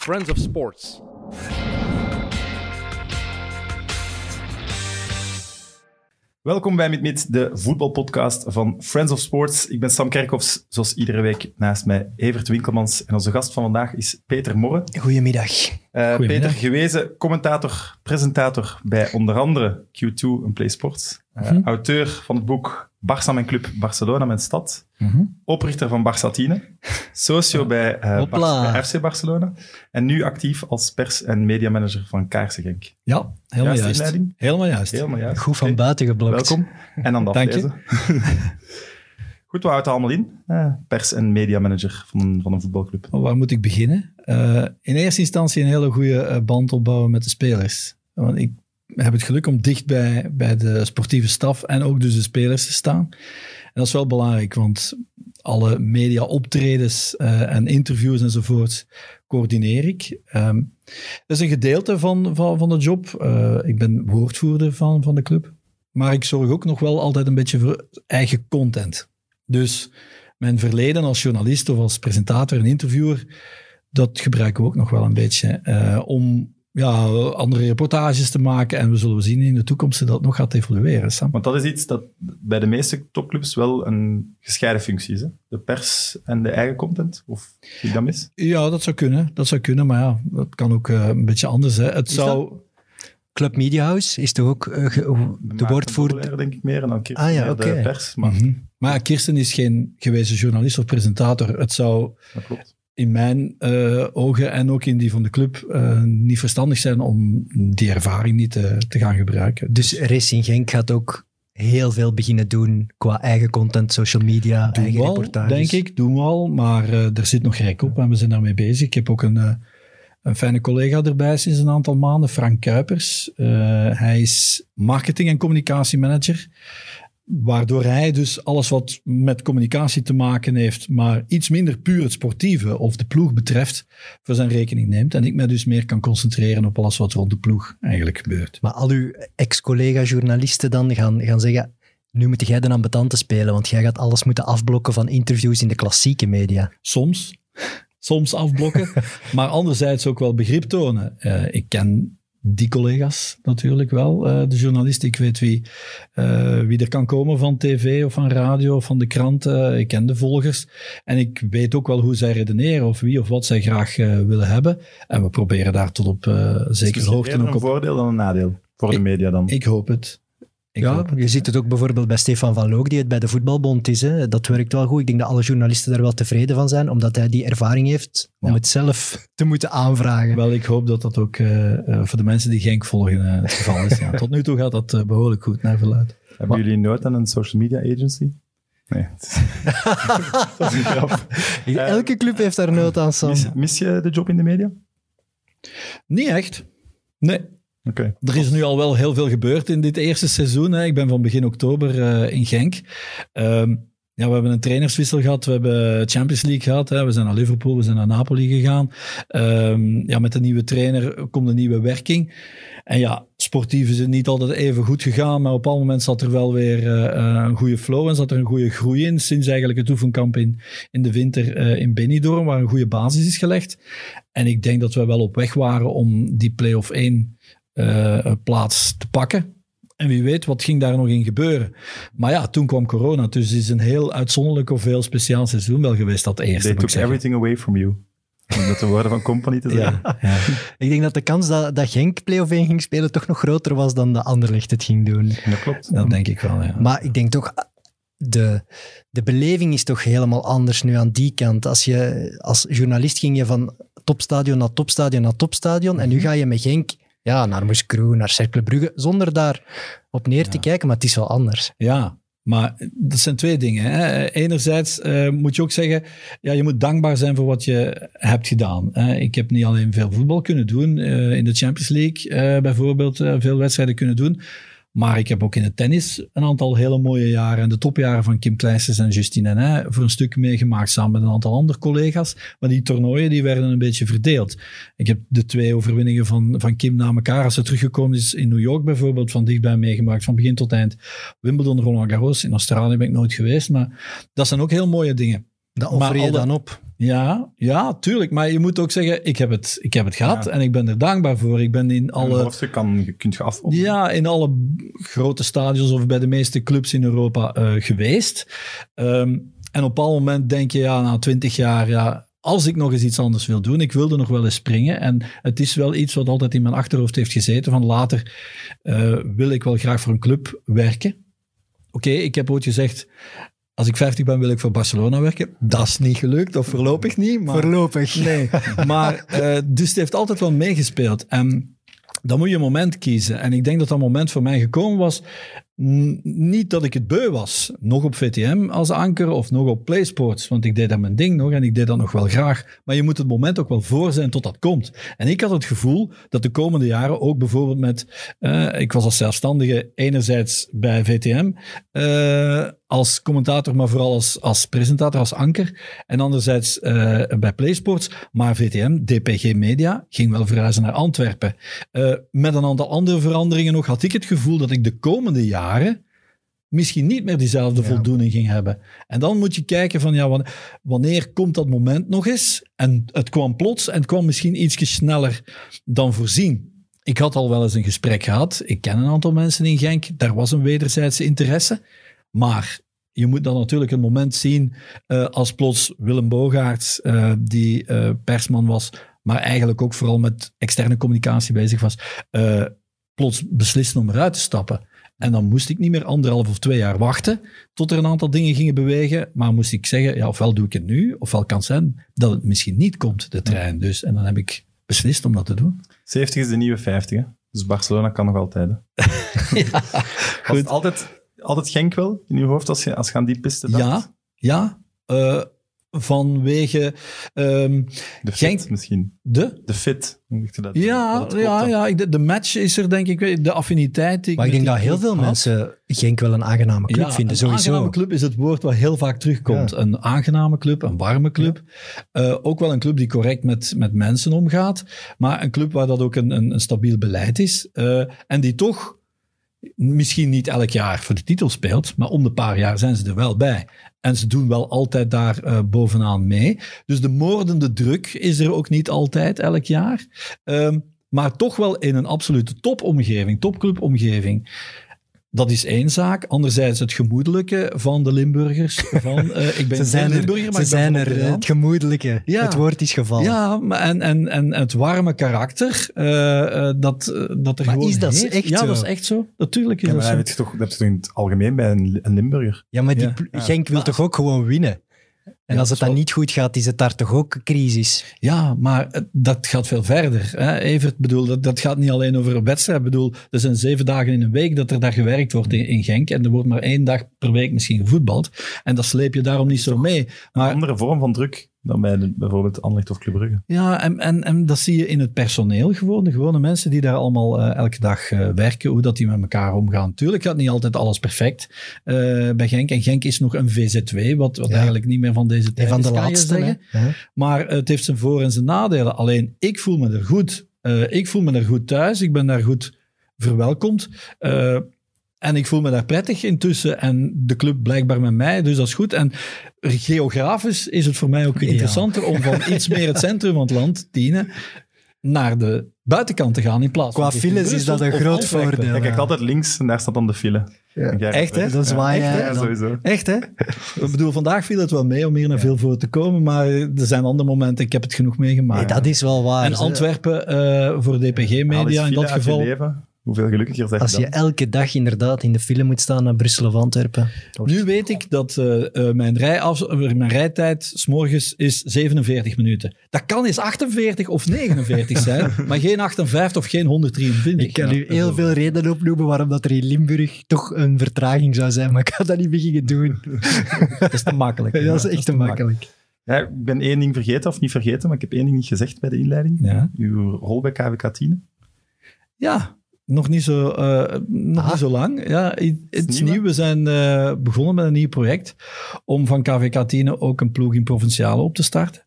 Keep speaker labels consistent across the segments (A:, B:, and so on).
A: Friends of Sports.
B: Welkom bij Mit de voetbalpodcast van Friends of Sports. Ik ben Sam Kerkhoffs, zoals iedere week naast mij Evert Winkelmans. En onze gast van vandaag is Peter Morren.
C: Goedemiddag.
B: Uh,
C: Goedemiddag.
B: Peter, gewezen commentator, presentator bij onder andere Q2 en Play Sports. Uh,
C: Mhm.
B: Auteur van het boek Barça mijn club, Barcelona mijn stad.
C: Mhm.
B: Oprichter van Barça Tine. Socio bij, eh. Bar- bij FC Barcelona. En nu actief als pers- en mediamanager van Kaarsen Genk.
C: Ja, helemaal juist. Helemaal juist.
B: Helemaal juist.
C: Goed van buiten geblokt.
B: Welkom. En dan dat
C: Dank je.
B: Goed, wat houdt het allemaal in? Eh, pers- en mediamanager van een, van een voetbalclub.
C: Maar Waar moet ik beginnen? Eh, in eerste instantie een hele goede eh, band opbouwen met de spelers. Want ik heb het geluk om dicht bij, bij de sportieve staf en ook dus de spelers te staan. En dat is wel belangrijk, want alle media optredens eh, en interviews enzovoort coördineer ik. Ehm, dat is een gedeelte van, van, van de job. Eh, ik ben woordvoerder van, van de club. Maar ik zorg ook nog wel altijd een beetje voor eigen content. Dus mijn verleden als journalist of als presentator en interviewer, dat gebruiken we ook nog wel een beetje eh, om ja, andere reportages te maken. En we zullen zien in de toekomst dat dat nog gaat evolueren. Sam.
B: Want dat is iets dat bij de meeste topclubs wel een gescheiden functie is. Hè? De pers en de eigen content. Of zie ik dat mis?
C: Ja, dat zou kunnen. Dat zou kunnen, maar ja, dat kan ook eh, een beetje anders. Hè. Het
D: Is
C: zou...
D: Club Media House is toch ook eh, de
B: Maarten
D: woordvoerder.
B: Denk ik meer. En dan Kirsten
D: Ah, ja,
B: meer de
D: oké.
B: pers. Maar
C: Mhm. Maar Kirsten is geen gewezen journalist of presentator. Het zou
B: dat klopt.
C: In mijn eh, ogen en ook in die van de club eh, niet verstandig zijn om die ervaring niet te, te gaan gebruiken.
D: Dus Racing Genk gaat ook heel veel beginnen doen qua eigen content, social media,
C: Doen
D: eigen
C: we al,
D: reportages.
C: denk ik. Doen we al, maar eh, er zit nog rek op en we zijn daarmee bezig. Ik heb ook een, eh, een fijne collega erbij sinds een aantal maanden, Frank Kuipers. Eh, hij is marketing- en communicatiemanager, waardoor hij dus alles wat met communicatie te maken heeft, maar iets minder puur het sportieve of de ploeg betreft, voor zijn rekening neemt. En ik mij dus meer kan concentreren op alles wat rond de ploeg eigenlijk gebeurt.
D: Maar al uw ex-collega-journalisten dan gaan, gaan zeggen, nu moet jij de ambetante spelen, want jij gaat alles moeten afblokken van interviews in de klassieke media.
C: Soms. Soms afblokken. maar anderzijds ook wel begrip tonen. Eh, ik ken die collega's natuurlijk wel, eh, de journalisten. Ik weet wie, eh, wie er kan komen van tv of van radio of van de krant. Eh, ik ken de volgers. En ik weet ook wel hoe zij redeneren of wie of wat zij graag willen hebben. En we proberen daar tot op
B: Is
C: zekere hoogte
B: eerder
C: ook
B: een
C: op.
B: voordeel dan een nadeel voor de media dan.
C: Ik hoop het. Ik
D: ja, je ziet het ook bijvoorbeeld bij Stefan van Loog, die het bij de voetbalbond is. Hè. Dat werkt wel goed. Ik denk dat alle journalisten daar wel tevreden van zijn, omdat hij die ervaring heeft om
C: Ja.
D: het zelf te moeten aanvragen.
C: Wel, ik hoop dat dat ook eh, eh, voor de mensen die Genk volgen eh, het geval is. Ja, tot nu toe gaat dat eh, behoorlijk goed naar verluid.
B: Hebben jullie nooit aan een social media agency? Nee. dat is een grap.
D: Elke club heeft daar nood aan, Sam.
B: Mis, mis je de job in de media?
C: Niet echt. Nee. Er is nu al wel heel veel gebeurd in dit eerste seizoen. Hè. Ik ben van begin oktober eh, in Genk. Ehm, ja, we hebben een trainerswissel gehad. We hebben Champions League gehad. Hè. We zijn naar Liverpool, we zijn naar Napoli gegaan. Ehm, ja, met de nieuwe trainer komt een nieuwe werking. En ja, sportief is het niet altijd even goed gegaan. Maar op een moment zat er wel weer eh, eh, een goede flow en zat er een goede groei in. Sinds eigenlijk het oefenkamp in, in de winter in Benidorm, waar een goede basis is gelegd. En ik denk dat we wel op weg waren om die play-off 1 eh, plaats te pakken. En wie weet, wat ging daar nog in gebeuren? Maar ja, toen kwam corona. Dus het is een heel uitzonderlijk of heel speciaal seizoen wel geweest, dat eerste.
B: They took everything away from you. Om dat de woorden van Company te zeggen.
C: Ja, ja.
D: Ik denk dat de kans dat, dat Genk play-off 1 ging spelen toch nog groter was dan de Anderlecht het ging doen.
B: Dat klopt.
C: dat denk ik wel, ja.
D: Maar ik denk toch, de, de beleving is toch helemaal anders nu aan die kant. Als, je, als journalist ging je van topstadion naar topstadion naar topstadion. En nu ga je met Genk ja, naar Moeskroe, naar Cercle Brugge, zonder daar op neer te
C: Ja.
D: kijken. Maar het is wel anders.
C: Ja, maar dat zijn twee dingen. Hè. Enerzijds eh, moet je ook zeggen, ja, je moet dankbaar zijn voor wat je hebt gedaan. Hè. Ik heb niet alleen veel voetbal kunnen doen, eh, in de Champions League eh, bijvoorbeeld, veel wedstrijden kunnen doen. Maar ik heb ook in het tennis een aantal hele mooie jaren en de topjaren van Kim Kleisters en Justine Henin voor een stuk meegemaakt samen met een aantal andere collega's. Maar die toernooien die werden een beetje verdeeld. Ik heb de twee overwinningen van, van Kim na elkaar, als ze teruggekomen is in New York bijvoorbeeld, van dichtbij meegemaakt, van begin tot eind. Wimbledon, Roland Garros, in Australië ben ik nooit geweest, maar dat zijn ook heel mooie dingen.
D: Dat offer je
C: alle-
D: dan op.
C: Ja, ja, tuurlijk. Maar je moet ook zeggen, ik heb het, ik heb het gehad
B: Ja.
C: en ik ben er dankbaar voor. Ik ben in alle,
B: hoofdstuk kan, je kunt je afronden.
C: ja, in alle grote stadions of bij de meeste clubs in Europa eh, geweest. Ehm, en op een moment denk je, ja, na twintig jaar, ja, als ik nog eens iets anders wil doen, ik wilde nog wel eens springen. En het is wel iets wat altijd in mijn achterhoofd heeft gezeten, van later eh, wil ik wel graag voor een club werken. Oké, ik heb ooit gezegd, als ik 50 ben, wil ik voor Barcelona werken. Dat is niet gelukt, of voorlopig niet. Maar
D: Voorlopig.
C: Nee, maar eh, dus het heeft altijd wel meegespeeld. En dan moet je een moment kiezen. En ik denk dat dat moment voor mij gekomen was. Niet dat ik het beu was, nog op VTM als anker of nog op PlaySports, want ik deed daar mijn ding nog en ik deed dat nog wel graag. Maar je moet het moment ook wel voor zijn tot dat komt. En ik had het gevoel dat de komende jaren ook bijvoorbeeld met, eh, ik was als zelfstandige enerzijds bij VTM eh, als commentator, maar vooral als, als presentator, als anker. En anderzijds eh, bij PlaySports. Maar VTM, DPG Media, ging wel verhuizen naar Antwerpen. Eh, met een aantal andere veranderingen nog had ik het gevoel dat ik de komende jaren misschien niet meer diezelfde
B: Ja.
C: voldoening ging hebben. En dan moet je kijken van, ja, wan- wanneer komt dat moment nog eens? En het kwam plots en het kwam misschien iets sneller dan voorzien. Ik had al wel eens een gesprek gehad. Ik ken een aantal mensen in Genk. Daar was een wederzijdse interesse. Maar je moet dan natuurlijk een moment zien eh, als plots Willem Bogaerts, eh, die eh, persman was, maar eigenlijk ook vooral met externe communicatie bezig was, plots beslissen om eruit te stappen. En dan moest ik niet meer anderhalf of twee jaar wachten tot er een aantal dingen gingen bewegen. Maar moest ik zeggen, ja, ofwel doe ik het nu, ofwel kan het zijn dat het misschien niet komt, de trein. Dus, en dan heb ik beslist om dat te doen.
B: 70 is de nieuwe 50, hè? Dus Barcelona kan nog altijd. Was
C: goed.
B: altijd, altijd Genk wel in je hoofd als je, als je aan die piste dacht?
C: Ja, ja. eh, vanwege ehm,
B: De fit
C: Genk-
B: misschien.
C: de...
B: De fit. Hoe zeg je dat?
C: Ja,
B: Dat
C: ja, ja ik- de, de match is er denk ik, de affiniteit. Die
D: Maar ik denk dat heel veel
C: had.
D: mensen Genk wel een aangename club
C: Ja,
D: vinden,
C: een
D: sowieso.
C: aangename club is het woord wat heel vaak terugkomt.
D: Ja.
C: Een aangename club, een warme club. Eh, ook wel een club die correct met, met mensen omgaat. Maar een club waar dat ook een, een, een stabiel beleid is. Eh, en die toch misschien niet elk jaar voor de titel speelt. Maar om de paar jaar zijn ze er wel bij. En ze doen wel altijd daar eh, bovenaan mee. Dus de moordende druk is er ook niet altijd elk jaar. Ehm, maar toch wel in een absolute topomgeving, topclubomgeving. Dat is één zaak. Anderzijds het gemoedelijke van de Limburgers. Van, eh, ik ben
D: Ze zijn er,
C: Limburger, maar
D: ze
C: ik ben
D: zijn
C: van
D: er het gemoedelijke.
C: Ja.
D: Het woord is gevallen.
C: Ja, maar en, en, en het warme karakter, eh, eh, dat, dat er
D: Maar
C: gewoon
D: is dat echt
C: Ja,
D: zo?
C: dat is echt zo. Natuurlijk is
B: Ja, maar
C: dat zo.
B: heb je toch, dat heb je toch in het algemeen bij een, een Limburger.
D: Ja, maar die
C: Ja.
D: Genk wil
C: Maar
D: toch ook gewoon winnen? En
C: Ja,
D: als het
C: zo-
D: dan niet goed gaat, is het daar toch ook een crisis?
C: Ja, maar het- dat gaat veel verder. Hè? Evert, bedoel, dat, dat gaat niet alleen over een wedstrijd. Ik bedoel, er zijn zeven dagen in een week dat er daar gewerkt wordt in, in Genk. En er wordt maar één dag per week misschien gevoetbald. En dat sleep je daarom niet zo mee.
B: Een
C: Maar
B: andere vorm van druk dan bij de- bijvoorbeeld Anderlecht of Club Brugge.
C: Ja, en, en, en dat zie je in het personeel gewoon. De gewone mensen die daar allemaal eh, elke dag eh, werken, hoe dat die met elkaar omgaan. Tuurlijk gaat niet altijd alles perfect eh, bij Genk. En Genk is nog een VZW, wat, wat
D: Ja.
C: eigenlijk niet meer van deze tijd
D: van
C: is,
D: de
C: kan je
D: laatste.
C: zeggen. Maar het heeft zijn voor- en zijn nadelen. Alleen, ik voel me er goed. Eh, ik voel me er goed thuis. Ik ben daar goed verwelkomd. En ik voel me daar prettig intussen. En de club blijkbaar met mij, dus dat is goed. En geografisch is het voor mij ook interessanter om van iets meer het centrum van het land, Tiene, naar de buitenkant te gaan in plaats
D: Qua
C: van richting
D: files is dat een groot voordeel.
B: Kijkt
D: Ja.
B: altijd links en daar staat dan de file.
D: Ja.
C: Echt, hè?
D: Dan zwaai je,
B: ja, sowieso.
C: Echt, hè? Ik bedoel, vandaag viel het wel mee om hier naar veel voor te komen, maar er zijn andere momenten, ik heb het genoeg meegemaakt.
D: Nee, dat is wel waar.
C: En. Antwerpen eh, voor DPG
B: Haal eens
C: Media in dat geval.
B: leven. Hoeveel gelukkiger zeg
D: Als
B: je dan?
D: elke dag inderdaad in de file moet staan naar Brussel of Antwerpen.
C: Nu weet ik dat eh, eh, mijn, rijaf, eh, mijn rijtijd s'morgens is 47 minuten. Dat kan eens 48 of 49 zijn, maar geen 58 of geen 123.
D: Ik kan
C: Ja,
D: u heel veel redenen opnoemen waarom dat er in Limburg toch een vertraging zou zijn, maar ik ga dat niet beginnen doen.
C: Dat is te makkelijk.
D: dat is echt te makkelijk.
B: Ja, ik ben één ding vergeten, of niet vergeten, maar ik heb één ding niet gezegd bij de inleiding.
C: Ja.
B: Uw rol bij KWK 10.
C: Ja, nog niet zo, eh, nog
D: Ah.
C: niet zo lang. Ja, het is
B: nieuw.
C: We zijn eh, begonnen met een nieuw project om van KVK 10 ook een ploeg in provinciale op te starten.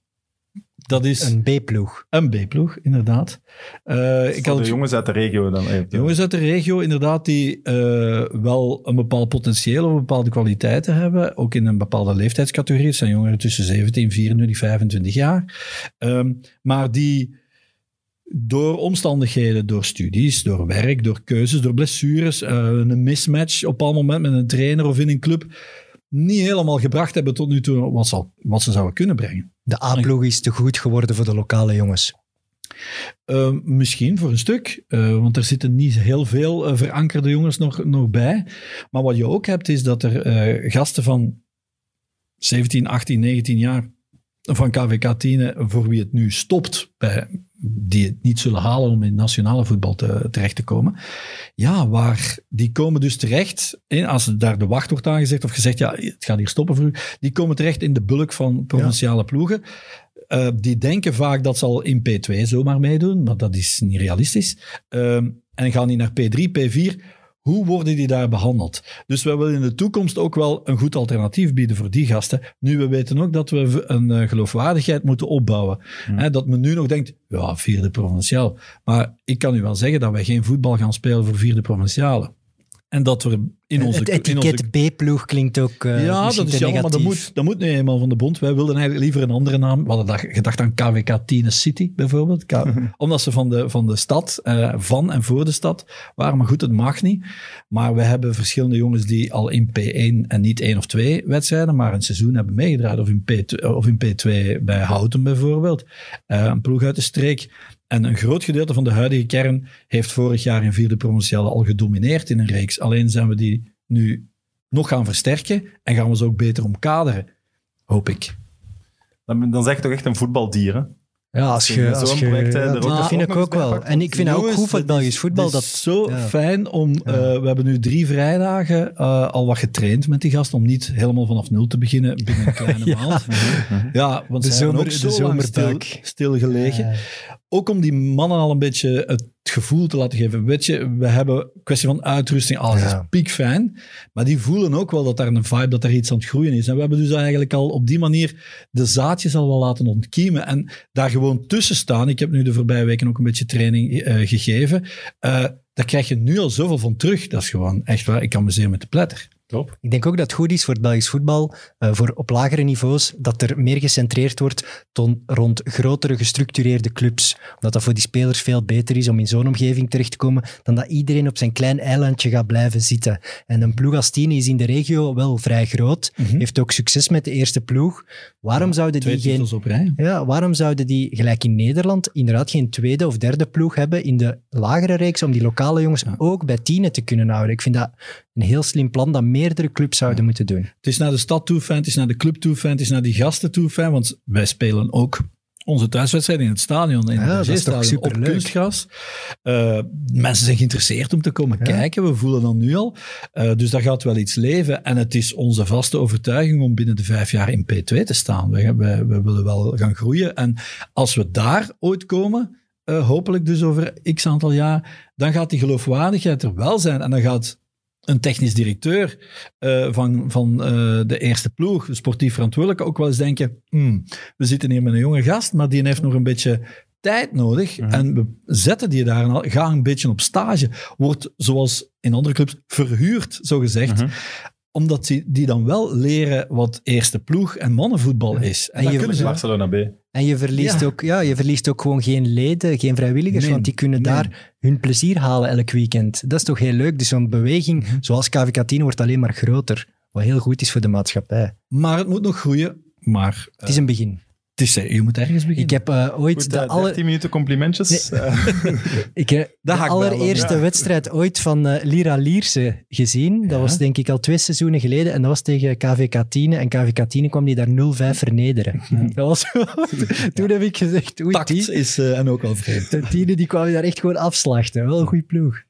C: Dat is
D: Een B-ploeg.
C: een B-ploeg, inderdaad. Eh, ik had
B: de jongens uit de regio dan. eh,
C: jongens uit de regio, inderdaad, die eh, wel een bepaald potentieel of bepaalde kwaliteiten hebben. Ook in een bepaalde leeftijdscategorie. Het zijn jongeren tussen 17, 24, 25 jaar. Ehm, maar die door omstandigheden, door studies, door werk, door keuzes, door blessures, eh, een mismatch op een moment met een trainer of in een club, niet helemaal gebracht hebben tot nu toe wat wat ze zouden kunnen brengen.
D: De A-ploeg is te goed geworden voor de lokale jongens.
C: Uh, misschien voor een stuk, uh, want er zitten niet heel veel uh, verankerde jongens nog, nog bij. Maar wat je ook hebt, is dat er gasten van 17, 18, 19 jaar van KVK 10, voor wie het nu stopt, bij, die het niet zullen halen om in nationale voetbal te, terecht te komen. Ja, waar, die komen dus terecht, in, als daar de wacht wordt aangezegd of gezegd, ja, het gaat hier stoppen voor u, die komen terecht in de bulk van provinciale ja. ploegen. Uh, die denken vaak dat ze al in P2 zomaar meedoen, maar dat is niet realistisch. Uh, en gaan die naar P3, P4. Hoe worden die daar behandeld? Dus we willen in de toekomst ook wel een goed alternatief bieden voor die gasten. Nu, we weten ook dat we een uh, geloofwaardigheid moeten opbouwen. Hmm. He, dat men nu nog denkt, ja, vierde provinciaal. Maar ik kan u wel zeggen dat wij geen voetbal gaan spelen voor vierde provinciale. En dat we in onze...
D: Het etiket onze... B-ploeg klinkt ook uh,
C: Ja, dat is jammer, maar dat moet, dat moet nu eenmaal van de bond. Wij wilden eigenlijk liever een andere naam. We hadden gedacht aan KWK Tine City, bijvoorbeeld. K omdat ze van de, van de stad, uh, van en voor de stad waren. Maar goed, het mag niet. Maar we hebben verschillende jongens die al in P1 en niet één of twee wedstrijden, maar een seizoen hebben meegedraaid. Of in, P2, of in P2 bij Houten bijvoorbeeld. Uh, een ploeg uit de streek. En een groot gedeelte van de huidige kern heeft vorig jaar in vierde provinciale al gedomineerd in een reeks. Alleen zijn we die nu nog gaan versterken en gaan we ze ook beter omkaderen. Hoop ik.
B: Dan, dan zeg je toch echt een voetbaldier, hè?
D: Ja, als je... Als je project, ja, dat vind ik ook wel. En ik vind ook goed voor het Belgisch voetbal.
C: Het
D: dat
C: is zo ja. fijn om... Uh, we hebben nu drie vrijdagen uh, al wat getraind met die gasten, om niet helemaal vanaf nul te beginnen binnen een kleine ja. maand. Ja, want
D: de
C: ze
D: zomer,
C: ook zo
D: de
C: lang stil, stilgelegen. Ook om die mannen al een beetje het gevoel te laten geven. Weet je, we hebben kwestie van uitrusting, alles ja. is piekfijn. Maar die voelen ook wel dat daar een vibe, dat daar iets aan het groeien is. En we hebben dus eigenlijk al op die manier de zaadjes al wel laten ontkiemen. En daar gewoon tussen staan. Ik heb nu de voorbije weken ook een beetje training uh, gegeven. Uh, daar krijg je nu al zoveel van terug. Dat is gewoon echt waar. Ik kan me zeer met de pletter.
B: Top.
D: Ik denk ook dat het goed is voor het Belgisch voetbal, uh, voor op lagere niveaus, dat er meer gecentreerd wordt ton, rond grotere gestructureerde clubs. Omdat dat voor die spelers veel beter is om in zo'n omgeving terecht te komen, dan dat iedereen op zijn klein eilandje gaat blijven zitten. En een ploeg als Tine is in de regio wel vrij groot, mm -hmm. heeft ook succes met de eerste ploeg. Waarom
C: ja,
D: zouden die geen...
C: Op rij.
D: Ja, waarom zouden die, gelijk in Nederland, inderdaad geen tweede of derde ploeg hebben in de lagere reeks, om die lokale jongens ja. ook bij Tine te kunnen houden? Ik vind dat een heel slim plan dat meerdere clubs zouden ja. moeten doen.
C: Het is naar de stad toe fijn, het is naar de club toe fijn, het is naar die gasten toe fijn, want wij spelen ook onze thuiswedstrijd in het stadion, in
D: ja,
C: het
D: toch
C: op kunstgras. Uh, mensen zijn geïnteresseerd om te komen ja. kijken, we voelen dat nu al. Uh, dus daar gaat wel iets leven. En het is onze vaste overtuiging om binnen de vijf jaar in P2 te staan. We, we, we willen wel gaan groeien. En als we daar ooit komen, uh, hopelijk dus over x aantal jaar, dan gaat die geloofwaardigheid er wel zijn. En dan gaat een technisch directeur uh, van, van uh, de eerste ploeg, de sportief verantwoordelijke, ook wel eens denken, hmm, we zitten hier met een jonge gast, maar die heeft nog een beetje tijd nodig.
B: Mhm.
C: En we zetten die daar al, ga een beetje op stage. Wordt, zoals in andere clubs, verhuurd, zo gezegd.
B: Mhm.
C: Omdat die, die dan wel leren wat eerste ploeg en mannenvoetbal is. En,
D: je-
C: kunnen ze...
B: Barcelona B.
D: En je verliest,
C: Ja.
D: ook, ja, je verliest ook gewoon geen leden, geen vrijwilligers,
C: Nee,
D: want die kunnen
C: nee.
D: daar hun plezier halen elk weekend. Dat is toch heel leuk? Dus zo'n beweging,
C: Mhm.
D: zoals KVK 10, wordt alleen maar groter. Wat heel goed is voor de maatschappij.
C: Maar het moet nog groeien. Maar
D: Het is een begin.
C: Is, je moet ergens beginnen.
D: Ik heb eh, ooit
B: Goed,
D: de,
B: eh,
D: alle,
B: 13 minuten complimentjes. Eh,
D: ik, heb de allereerste
B: ja.
D: wedstrijd ooit van eh, Lira Lierse gezien. Dat
C: Ja.
D: was denk ik al twee seizoenen geleden. En dat was tegen KVK 10. En KVK 10 kwam die daar 0-5 vernederen. Dat was, toen heb ik gezegd, oei,
C: Tact
D: die,
C: is eh, en ook al vreemd.
D: de tienen die kwam je daar echt gewoon afslachten. Wel een goede ploeg.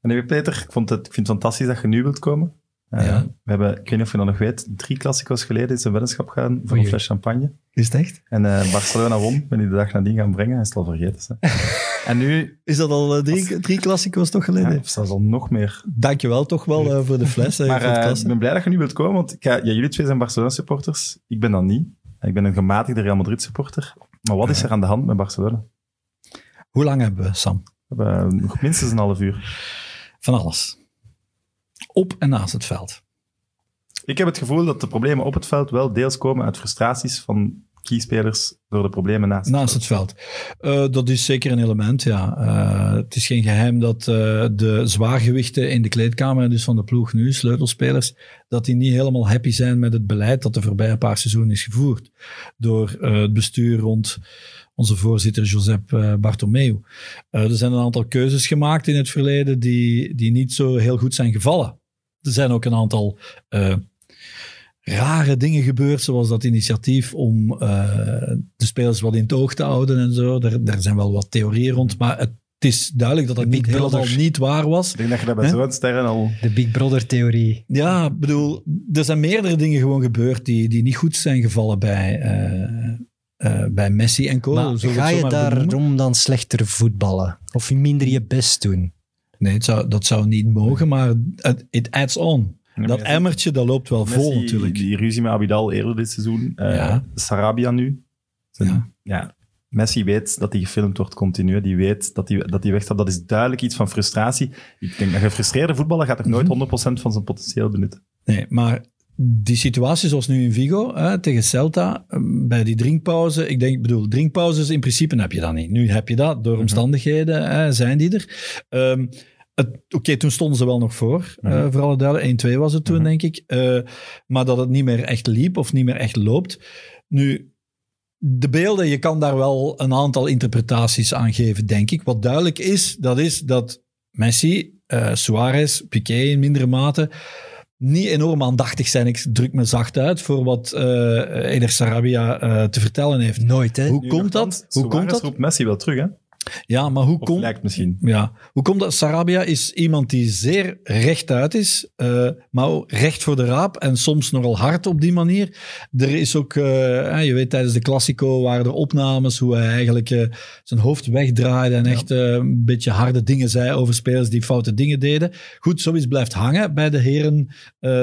B: En even Peter, ik, vond het, ik vind het fantastisch dat je nu wilt komen. Eh,
C: Ja.
B: We hebben, ik weet niet of je dat nog weet, drie klassico's geleden is een weddenschap gaan voor
D: Oei.
B: een fles champagne.
C: Is het echt?
B: En eh, Barcelona won, ben die de dag nadien gaan brengen, hij is het al vergeten. Hè. en nu,
C: Is dat al eh, drie, drie klassico's toch geleden?
B: ja, of zelfs al nog meer.
C: Dankjewel toch wel eh, voor de fles.
B: Maar
C: voor het klasse.
B: ik ben blij dat je nu wilt komen, want ik ga- ja, jullie twee zijn Barcelona-supporters, ik ben dat niet. Ik ben een gematigde Real Madrid supporter. Maar wat is er aan de hand met Barcelona?
C: Hoe lang hebben we, Sam?
B: We hebben nog minstens een half uur.
C: Van alles. Op en naast het veld.
B: Ik heb het gevoel dat de problemen op het veld wel deels komen uit frustraties van keyspelers door de problemen naast,
C: Naast het veld. Eh, dat is zeker een element, ja. Eh, het is geen geheim dat eh, de zwaargewichten in de kleedkamer, dus van de ploeg nu, sleutelspelers, dat die niet helemaal happy zijn met het beleid dat de voorbije paar seizoenen is gevoerd door het bestuur rond onze voorzitter Josep uh, Bartomeu. er zijn een aantal keuzes gemaakt in het verleden die, die niet zo heel goed zijn gevallen. Er zijn ook een aantal rare dingen gebeurd, zoals dat initiatief om uh, de spelers wat in het oog te houden en zo. Daar, daar zijn wel wat theorieën rond, maar het is duidelijk dat het niet helemaal niet waar was.
B: Ik denk dat je dat bij zo'n sterren al...
D: De Big Brother-theorie.
C: Ja, bedoel, er zijn meerdere dingen gewoon gebeurd die, die niet goed zijn gevallen bij, uh, uh, bij Messi en Co.
D: Maar ga je daarom dan slechter voetballen? Of minder je best doen?
C: Nee, zou, dat zou niet mogen, maar it adds on dat emmertje, dat loopt wel
B: Messi,
C: vol natuurlijk.
B: Die ruzie met Abidal eerder dit seizoen. Uh, ja. Sarabia nu. Ja. ja. Messi weet dat hij gefilmd wordt continu. Die weet dat hij, dat hij wegstaat. Dat is duidelijk iets van frustratie. Ik denk dat een gefrustreerde voetballer gaat toch nooit 100% van zijn potentieel benutten.
C: Nee, maar die situatie zoals nu in Vigo hè, tegen Celta, bij die drinkpauze, ik denk, bedoel, drinkpauzes in principe heb je dat niet. Nu heb je dat, door omstandigheden hè, zijn die er. Um, Oké, toen stonden ze wel nog voor, -hmm. uh, voor alle duidelijkheid. 1-2 was het toen, -hmm. denk ik. Uh, maar dat het niet meer echt liep of niet meer echt loopt. Nu, de beelden, je kan daar wel een aantal interpretaties aan geven, denk ik. Wat duidelijk is, dat is dat Messi, uh, Suarez, Piqué in mindere mate niet enorm aandachtig zijn. Ik druk me zacht uit voor wat uh, Eder Sarabia uh, te vertellen heeft.
D: Nooit, hè?
C: Hoe nu komt dat? Hoe komt dat?
B: roept Messi wel terug, hè?
C: Ja, maar hoe komt...
B: lijkt misschien.
C: Ja, hoe komt dat? Sarabia is iemand die zeer rechtuit is, uh, maar ook recht voor de raap en soms nogal hard op die manier. Er is ook, uh, je weet, tijdens de Classico waren er opnames hoe hij eigenlijk uh, zijn hoofd wegdraaide en ja. echt een beetje harde dingen zei over spelers die foute dingen deden. Goed, zoiets blijft hangen bij de heren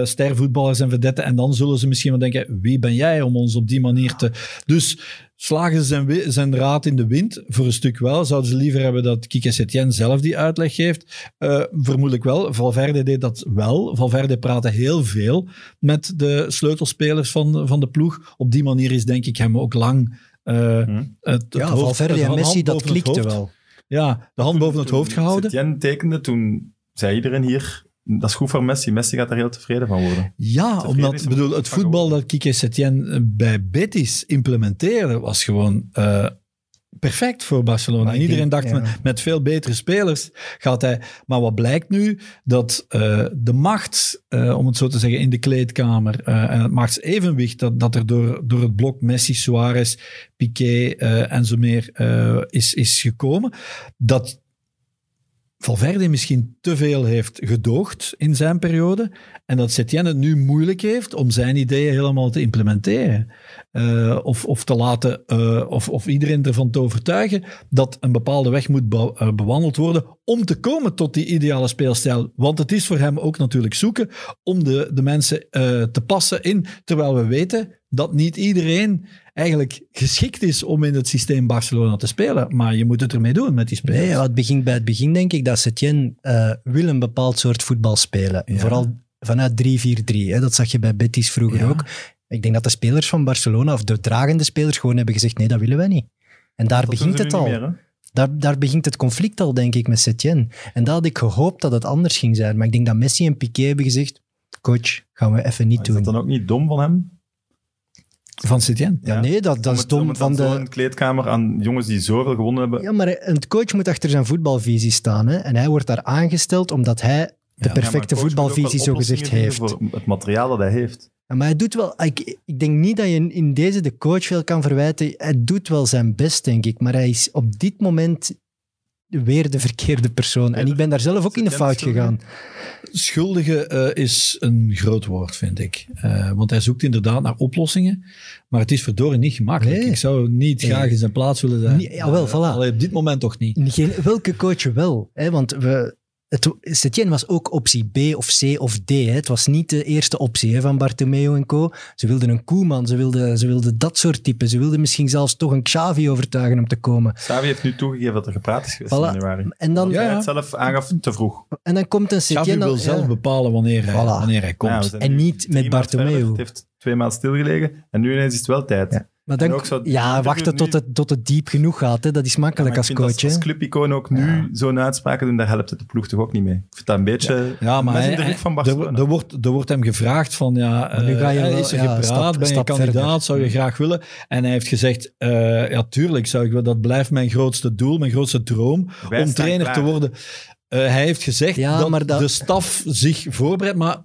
C: stervoetballers en vedetten en dan zullen ze misschien wel denken, wie ben jij om ons op die manier te... Dus slagen ze zijn, zijn raad in de wind? Voor een stuk wel. Zouden ze liever hebben dat Kike Setien zelf die uitleg geeft? Uh, vermoedelijk wel. Valverde deed dat wel. Valverde praatte heel veel met de sleutelspelers van, van de ploeg. Op die manier is denk ik hem ook lang... Uh, hmm. het, het
D: ja,
C: hoofd,
D: Valverde en Messi, dat klikte wel.
C: Ja, de hand boven het hoofd gehouden.
B: Setien tekende, toen zei iedereen hier dat is goed voor Messi. Messi gaat er heel tevreden van worden.
C: Ja,
B: tevreden
C: omdat bedoel, het voetbal dat Kike Setien bij Betis implementeerde, was gewoon uh, perfect voor Barcelona. En iedereen dacht, ja. met, met veel betere spelers gaat hij... Maar wat blijkt nu? Dat uh, de macht, uh, om het zo te zeggen, in de kleedkamer en het machtsevenwicht dat, dat er door, door het blok Messi, Suarez, Piqué en zo meer is, is gekomen, dat Valverde misschien te veel heeft gedoogd in zijn periode en dat Setien het nu moeilijk heeft om zijn ideeën helemaal te implementeren. Uh, of, of te laten, uh, of, of iedereen ervan te overtuigen dat een bepaalde weg moet be uh, bewandeld worden om te komen tot die ideale speelstijl. Want het is voor hem ook natuurlijk zoeken om de, de mensen te passen in, terwijl we weten dat niet iedereen eigenlijk geschikt is om in het systeem Barcelona te spelen. Maar je moet het ermee doen met die spelers.
D: Nee, het begint bij het begin, denk ik, dat Setien wil een bepaald soort voetbal spelen. Ja. Vooral vanuit 3-4-3. Dat zag je bij Betis vroeger ja. ook. Ik denk dat de spelers van Barcelona, of de dragende spelers, gewoon hebben gezegd, nee, dat willen wij niet. En daar dat begint het al. Meer, daar, daar begint het conflict al, denk ik, met Setien. En daar had ik gehoopt dat het anders ging zijn. Maar ik denk dat Messi en Piqué hebben gezegd, coach, gaan we even niet doen.
B: Is dat dan ook niet dom van hem?
C: Van Setien?
D: Ja, nee, dat, dat is dom van de...
B: Een kleedkamer aan jongens die zoveel gewonnen hebben.
D: Ja, maar een coach moet achter zijn voetbalvisie staan. Hè? En hij wordt daar aangesteld omdat hij de ja, perfecte ja, voetbalvisie zo gezegd heeft.
B: Voor het materiaal dat hij heeft.
D: Ja, maar hij doet wel... Ik, ik denk niet dat je in deze de coach veel kan verwijten. Hij doet wel zijn best, denk ik. Maar hij is op dit moment weer de verkeerde persoon. En ik ben daar zelf ook in de fout gegaan.
C: Schuldige uh, is een groot woord, vind ik. Uh, want hij zoekt inderdaad naar oplossingen. Maar het is verdorie niet gemakkelijk. Nee. Ik zou niet nee. graag in zijn plaats willen zijn.
D: Nee, jawel, voilà.
C: Allee, op dit moment toch niet.
D: Geen, welke coach wel? Hè? Want we, het, Setien was ook optie B of C of D. Hè. Het was niet de eerste optie hè, van Bartomeu en co. Ze wilden een Koeman, ze wilden, ze wilden dat soort typen. Ze wilden misschien zelfs toch een Xavi overtuigen om te komen.
B: Xavi heeft nu toegegeven dat er gepraat is geweest
D: Voilà.
B: in januari.
D: En dan,
B: Ja,
C: Ja,
B: het zelf aangaf te vroeg.
D: en dan komt een
C: Xavi
D: Setien...
C: wil
D: dat-
C: zelf
D: ja.
C: bepalen wanneer hij,
D: Voilà.
C: wanneer hij komt.
B: Ja, we zijn
D: En niet met. Bartomeu.
B: Het heeft twee maanden stilgelegen en nu ineens is het wel tijd.
D: Ja. Maar dan,
B: ook zo-
D: ja, wachten
B: nu-
D: tot het, tot het diep genoeg gaat. Hè. Dat is makkelijk als coach. hè.
B: Als, als clubicoon ook nu
D: Ja.
B: zo'n uitspraken doen, daar helpt het de ploeg toch ook niet mee. Ik vind dat een beetje
C: Ja, maar hij-
B: de van
C: er,
B: Barcelona.
C: er wordt, er wordt hem gevraagd van, ja,
D: nu ga je wel-
C: is er
D: ja,
C: gepraat,
D: stap-
C: ben je
D: stap
C: kandidaat,
D: verder.
C: zou je graag willen? En hij heeft gezegd, eh, ja, tuurlijk zou ik wel, dat blijft mijn grootste doel, mijn grootste droom,
B: Wij
C: om trainer
B: klaar.
C: te worden. Eh, hij heeft gezegd
D: Ja,
C: dat,
D: dat-
C: de staf zich voorbereidt, maar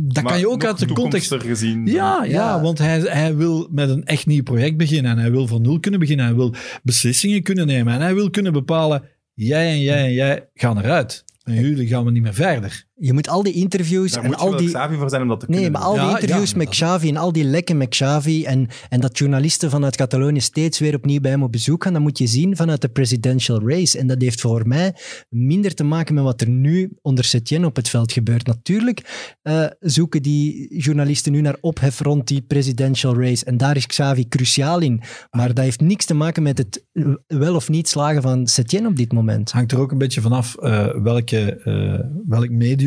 C: dat
B: Maar
C: kan je ook uit de context...
B: gezien.
C: Ja, ja,
D: Ja.
C: want hij, hij wil met een echt nieuw project beginnen en hij wil van nul kunnen beginnen. Hij wil beslissingen kunnen nemen en hij wil kunnen bepalen, jij en jij en jij gaan eruit. En jullie gaan we niet meer verder.
D: Je moet al die interviews
B: Daar
D: en
B: moet je
D: al
B: wel
D: die...
B: Xavi voor zijn om dat te
D: Nee,
B: kunnen
D: maar al die interviews
C: ja,
D: met Xavi en al die lekken met Xavi en, en dat journalisten vanuit Catalonië steeds weer opnieuw bij hem op bezoek gaan, dat moet je zien vanuit de presidential race. En dat heeft voor mij minder te maken met wat er nu onder Setien op het veld gebeurt. Natuurlijk eh, zoeken die journalisten nu naar ophef rond die presidential race en daar is Xavi cruciaal in. Maar dat heeft niks te maken met het eh, wel of niet slagen van Setien op dit moment.
C: Het hangt er ook een beetje vanaf eh welke, eh, welk medium.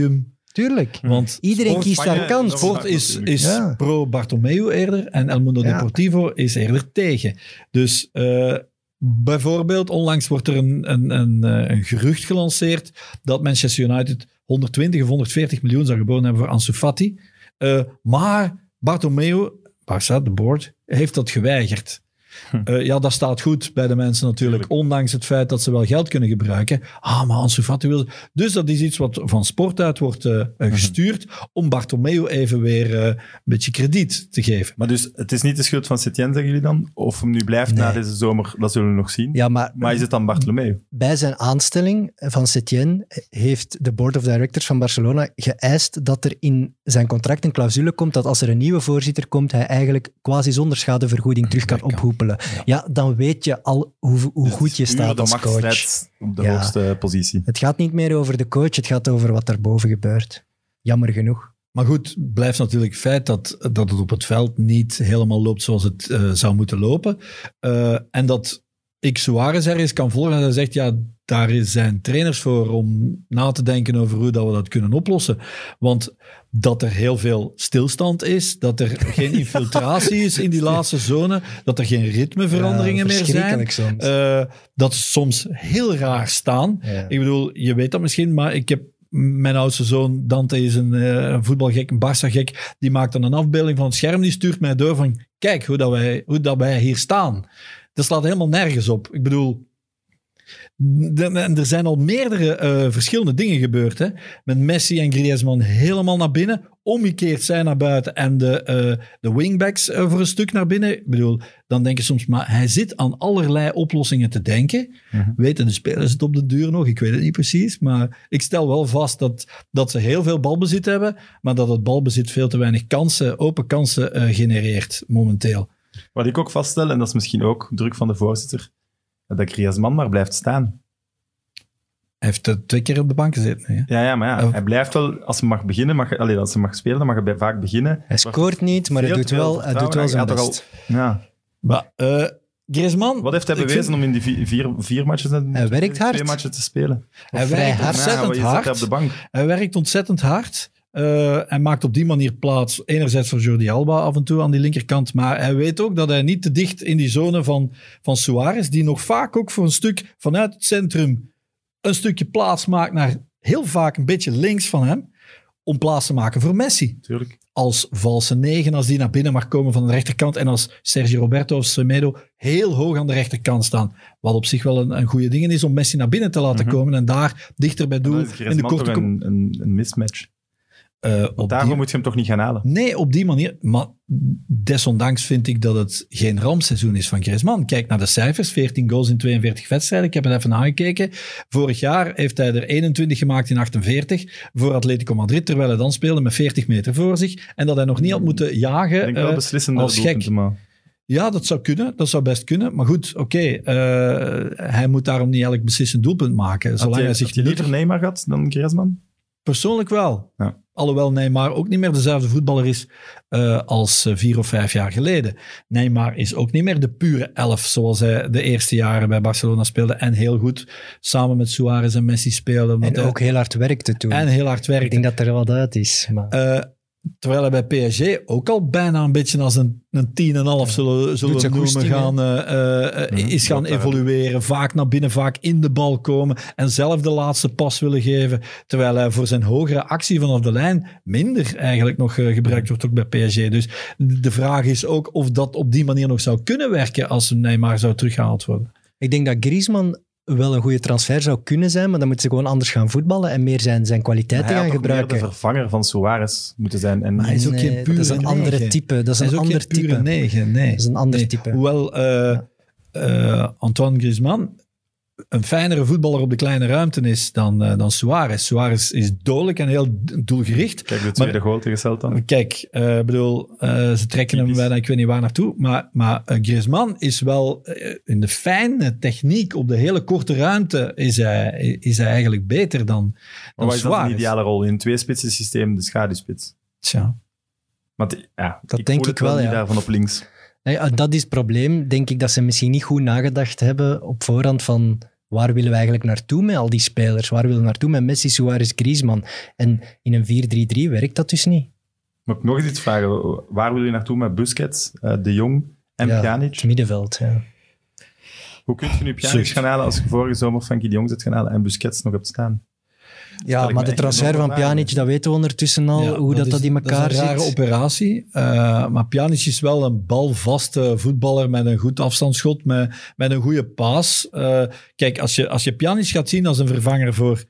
D: Tuurlijk.
C: Want
D: Iedereen
C: sport,
D: kiest daar
B: dat
C: sport
B: is
C: is,
D: Ja.
C: pro Bartomeu eerder en El Mundo
D: Ja.
C: Deportivo is eerder tegen. Dus eh, bijvoorbeeld, onlangs wordt er een, een, een, eh, een gerucht gelanceerd dat Manchester United 120 of 140 miljoen zou geboden hebben voor Ansu Fati. Eh, maar Bartomeu, Barça, de board, heeft dat geweigerd. Eh, ja, dat staat goed bij de mensen natuurlijk,
B: Tuurlijk.
C: ondanks het feit dat ze wel geld kunnen gebruiken. Ah, maar Ansu Fati wil... Dus dat is iets wat van sport uit wordt eh, eh, gestuurd om Bartomeu even weer een beetje krediet te geven.
B: Maar dus, het is niet de schuld van Setien, zeggen jullie dan? Of hem nu blijft na deze zomer, dat zullen we nog zien.
D: Ja, maar
B: Maar is het dan Bartomeu?
D: bij zijn aanstelling van Setien heeft de board of directors van Barcelona geëist dat er in zijn contract een clausule komt dat als er een nieuwe voorzitter komt, hij eigenlijk quasi zonder schadevergoeding terug kan
C: kan.
D: Ja. dan weet je al hoe, hoe
B: Dus
D: goed je
B: het
D: staat
B: de
D: als coach.
B: op de
D: Ja.
B: hoogste positie.
D: Het gaat niet meer over de coach, het gaat over wat daarboven gebeurt. Jammer genoeg.
C: Maar goed, blijft natuurlijk feit dat, dat het op het veld niet helemaal loopt zoals het eh, zou moeten lopen. Eh, en dat ik Suarez ergens kan volgen en hij zegt, ja, daar zijn trainers voor om na te denken over hoe dat we dat kunnen oplossen. Want dat er heel veel stilstand is, dat er geen infiltratie is in die laatste zone, dat er geen ritmeveranderingen
D: Ja,
C: meer zijn.
D: soms.
C: eh, dat ze soms heel raar staan.
D: Ja.
C: Ik bedoel, je weet dat misschien, maar ik heb mijn oudste zoon, Dante is een, eh, een voetbalgek, een Barça-gek, die maakt dan een afbeelding van het scherm, die stuurt mij door van, kijk hoe, dat wij, hoe dat wij hier staan. Dat slaat helemaal nergens op. Ik bedoel, er zijn al meerdere eh, verschillende dingen gebeurd. Hè? Met Messi en Griezmann helemaal naar binnen. Omgekeerd zijn naar buiten. En de, eh, de wingbacks eh, voor een stuk naar binnen. Ik bedoel, dan denk je soms, maar hij zit aan allerlei oplossingen te denken.
B: Mhm.
C: Weten de spelers het op de duur nog? Ik weet het niet precies. Maar ik stel wel vast dat, dat ze heel veel balbezit hebben. Maar dat het balbezit veel te weinig kansen, open kansen genereert momenteel.
B: Wat ik ook vaststel, en dat is misschien ook druk van de voorzitter, dat Griezmann maar blijft staan.
C: Hij heeft eh, twee keer op de bank gezeten. Hè?
B: Ja, ja maar ja, hij blijft wel, als hij mag beginnen, mag, allee, als hij mag spelen, dan mag hij bij- vaak beginnen.
D: Hij scoort niet, maar hij doet wel, hij doet wel zijn best.
B: Ja.
C: Maar eh Griezmann...
B: Wat heeft hij bewezen
C: vind-
B: om in die vier, vier, vier matches,
D: Hij werkt hard.
B: twee matchen te spelen?
C: Hij werkt ontzettend hard.
B: hij op de bank.
C: Hij werkt ontzettend hard. Eh, hij maakt op die manier plaats, enerzijds voor Jordi Alba af en toe aan die linkerkant, maar hij weet ook dat hij niet te dicht in die zone van, van Suarez, die nog vaak ook voor een stuk vanuit het centrum een stukje plaats maakt naar heel vaak een beetje links van hem, om plaats te maken voor Messi.
B: Tuurlijk.
C: Als valse negen, als die naar binnen mag komen van de rechterkant en als Sergio Roberto of Semedo heel hoog aan de rechterkant staan. Wat op zich wel een, een goede ding is om Messi naar binnen te laten
B: Mhm.
C: komen en daar dichter bij doel in de korte
B: een, een, een mismatch. Want
C: op
B: daarom
C: die-
B: moet je hem toch niet gaan halen.
C: Nee, op die manier. Maar desondanks vind ik dat het geen rampseizoen is van Griezmann. Kijk naar de cijfers. 14 goals in 42 wedstrijden. Ik heb het even aangekeken. Vorig jaar heeft hij er 21 gemaakt in 48 voor Atletico Madrid, terwijl hij dan speelde met 40 meter voor zich. En dat hij nog niet had moeten
B: Ik
C: jagen.
B: denk wel
C: eh, als gek.
B: maar...
C: Ja, dat zou kunnen. Dat zou best kunnen. Maar goed, oké. eh, hij moet daarom niet elk beslissend doelpunt maken.
B: Had
C: Zolang
B: je,
C: hij zich
B: had je liever Neymar gehad dan Griezmann?
C: Persoonlijk wel.
B: Ja.
C: Alhoewel Neymar ook niet meer dezelfde voetballer is eh, als eh, vier of vijf jaar geleden. Neymar is ook niet meer de pure elf zoals hij de eerste jaren bij Barcelona speelde. En heel goed samen met Suarez en Messi speelde.
D: En
C: hij-
D: ook heel hard werkte toen.
C: en heel hard
D: ik
C: werkte.
D: denk dat er wat uit is. Maar...
C: Eh, terwijl hij bij PSG ook al bijna een beetje als een, een 10,5 zullen, zullen
D: Doet zijn
C: we noemen, gaan, eh, eh, eh,
B: Mhm,
C: is gaan evolueren. Vaak naar binnen, vaak in de bal komen en zelf de laatste pas willen geven. Terwijl hij voor zijn hogere actie vanaf de lijn minder eigenlijk nog gebruikt wordt ook bij PSG. Dus de vraag is ook of dat op die manier nog zou kunnen werken als Neymar zou teruggehaald worden.
D: Ik denk dat Griezmann wel een goede transfer zou kunnen zijn, maar dan moeten ze gewoon anders gaan voetballen en meer zijn, zijn kwaliteiten
B: Hij
D: gaan gebruiken.
B: de vervanger van Suarez moeten zijn. En
C: Maar hij is ook
D: Nee,
C: geen pure
D: dat is een andere type. Dat is
C: Hij
D: een ander
C: geen pure
D: type.
C: negen, nee.
D: Dat is een ander
C: Nee.
D: type.
C: Hoewel eh, eh, Antoine Griezmann een fijnere voetballer op de kleine ruimte is dan, eh, dan Suarez. Suarez is dodelijk en heel doelgericht.
B: Kijk, de tweede goal tegen Celta.
C: Kijk, eh, bedoel, eh, ze trekken hem bijna, ik weet niet waar naartoe. Maar, maar Griezmann is wel in de fijne techniek op de hele korte ruimte is hij, is hij eigenlijk beter dan,
B: Maar
C: dan
B: wat is dat een
C: Suarez.
B: ideale rol? In een tweespitsen systeem de schaduwspits.
C: Tja.
B: Want ja,
D: Dat
B: ik
D: denk ik
B: het
D: wel,
B: niet
D: ja.
B: daarvan op links.
D: Ja, dat is het probleem. Denk ik dat ze misschien niet goed nagedacht hebben op voorhand van waar willen we eigenlijk naartoe met al die spelers? Waar willen we naartoe met Messi, Suarez, Griezmann? En in een 4-3-3 werkt dat dus niet.
B: Mag ik nog eens iets vragen? Waar wil je naartoe met Busquets, eh, De Jong en
D: Ja,
B: Pjanic?
D: Het middenveld, ja.
B: Hoe kun je nu Pjanic gaan halen als je vorige zomer Frenkie de Jong zit gaan halen en Busquets nog hebt staan?
D: Ja, maar de transfer van
B: vragen.
D: Pjanic, dat weten we ondertussen al,
C: Ja,
D: hoe dat, dat,
C: is-
D: in elkaar
C: Dat is een rare
D: zit.
C: operatie. Eh, maar Pjanic is wel een balvaste voetballer met een goed afstandsschot, met, met een goede paas. Eh, kijk, als je, als je Pjanic gaat zien als een vervanger voor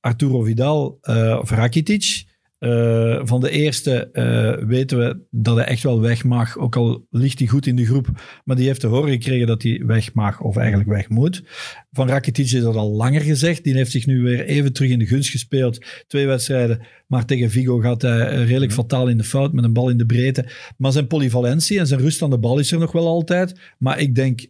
C: Arturo Vidal eh, of Rakitic... eh, van de eerste eh, weten we dat hij echt wel weg mag, ook al ligt hij goed in de groep. Maar die heeft te horen gekregen dat hij weg mag, of eigenlijk weg moet. Van Rakitic is dat al langer gezegd. Die heeft zich nu weer even terug in de gunst gespeeld. Twee wedstrijden, maar tegen Vigo gaat hij redelijk fataal in de fout met een bal in de breedte. Maar zijn polyvalentie en zijn rust aan de bal is er nog wel altijd. Maar ik denk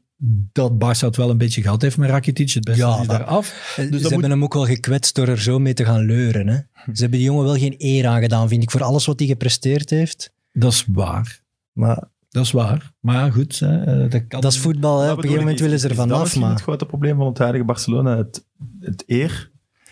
C: dat Barça het wel een beetje gehad heeft met Rakitic. Het beste
D: Ja,
C: is daar af. Dus
D: ze
C: dat
D: hebben
C: moet-
D: hem ook wel gekwetst door er zo mee te gaan leuren. Hè? Ze hebben die jongen wel geen eer aangedaan, vind ik, voor alles wat hij gepresteerd heeft.
C: Dat is waar.
D: Maar
C: Dat is waar. Maar goed, hè, eh, dat kan...
D: dat is voetbal. Hè?
B: Dat
D: Op een gegeven moment willen
B: is-
D: ze er
B: is dat
D: vanaf.
B: misschien
D: Maar
B: het grote probleem van het huidige Barcelona, het, het eer.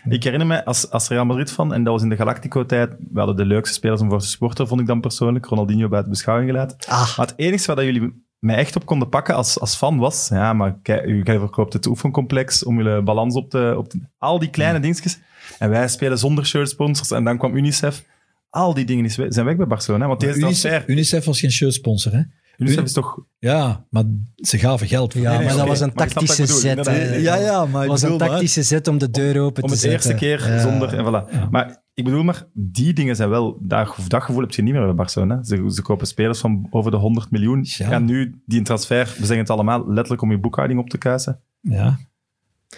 B: Ik herinner me als, als Real Madrid van, en dat was in de Galactico-tijd, we hadden de leukste spelers om voor te sporten, vond ik dan persoonlijk, Ronaldinho buiten beschouwing gelaten.
D: ah,
B: Maar het enige waar jullie mij echt op konden pakken als, als fan was, ja, maar kijk, u verkoopt het oefencomplex om jullie balans op te, op te- Al die kleine dingetjes. En wij spelen zonder shirtsponsors en dan kwam UNICEF. Al die dingen zijn weg bij Barcelona, want deze
C: Unicef,
B: transfer...
C: Unicef was geen shirtsponsor, hè?
B: UNICEF is toch...
C: Ja, maar ze gaven geld voor.
D: ja,
B: nee,
D: maar dat was een tactische zet. hè.
C: Ja, ja, maar
D: Het
C: ik
D: was een
C: bedoel maar-
D: tactische zet om de deur open
B: Om
D: te
B: het
D: zetten.
B: eerste keer
D: Ja.
B: zonder... En voilà.
C: Ja.
B: Maar ik bedoel maar, die dingen zijn wel... Dat, dat gevoel heb je niet meer bij Barcelona. Ze, ze kopen spelers van over de 100 miljoen.
C: Ja.
B: Gaan nu die een transfer, we zeggen het allemaal, letterlijk om je boekhouding op te kuisen.
C: Ja.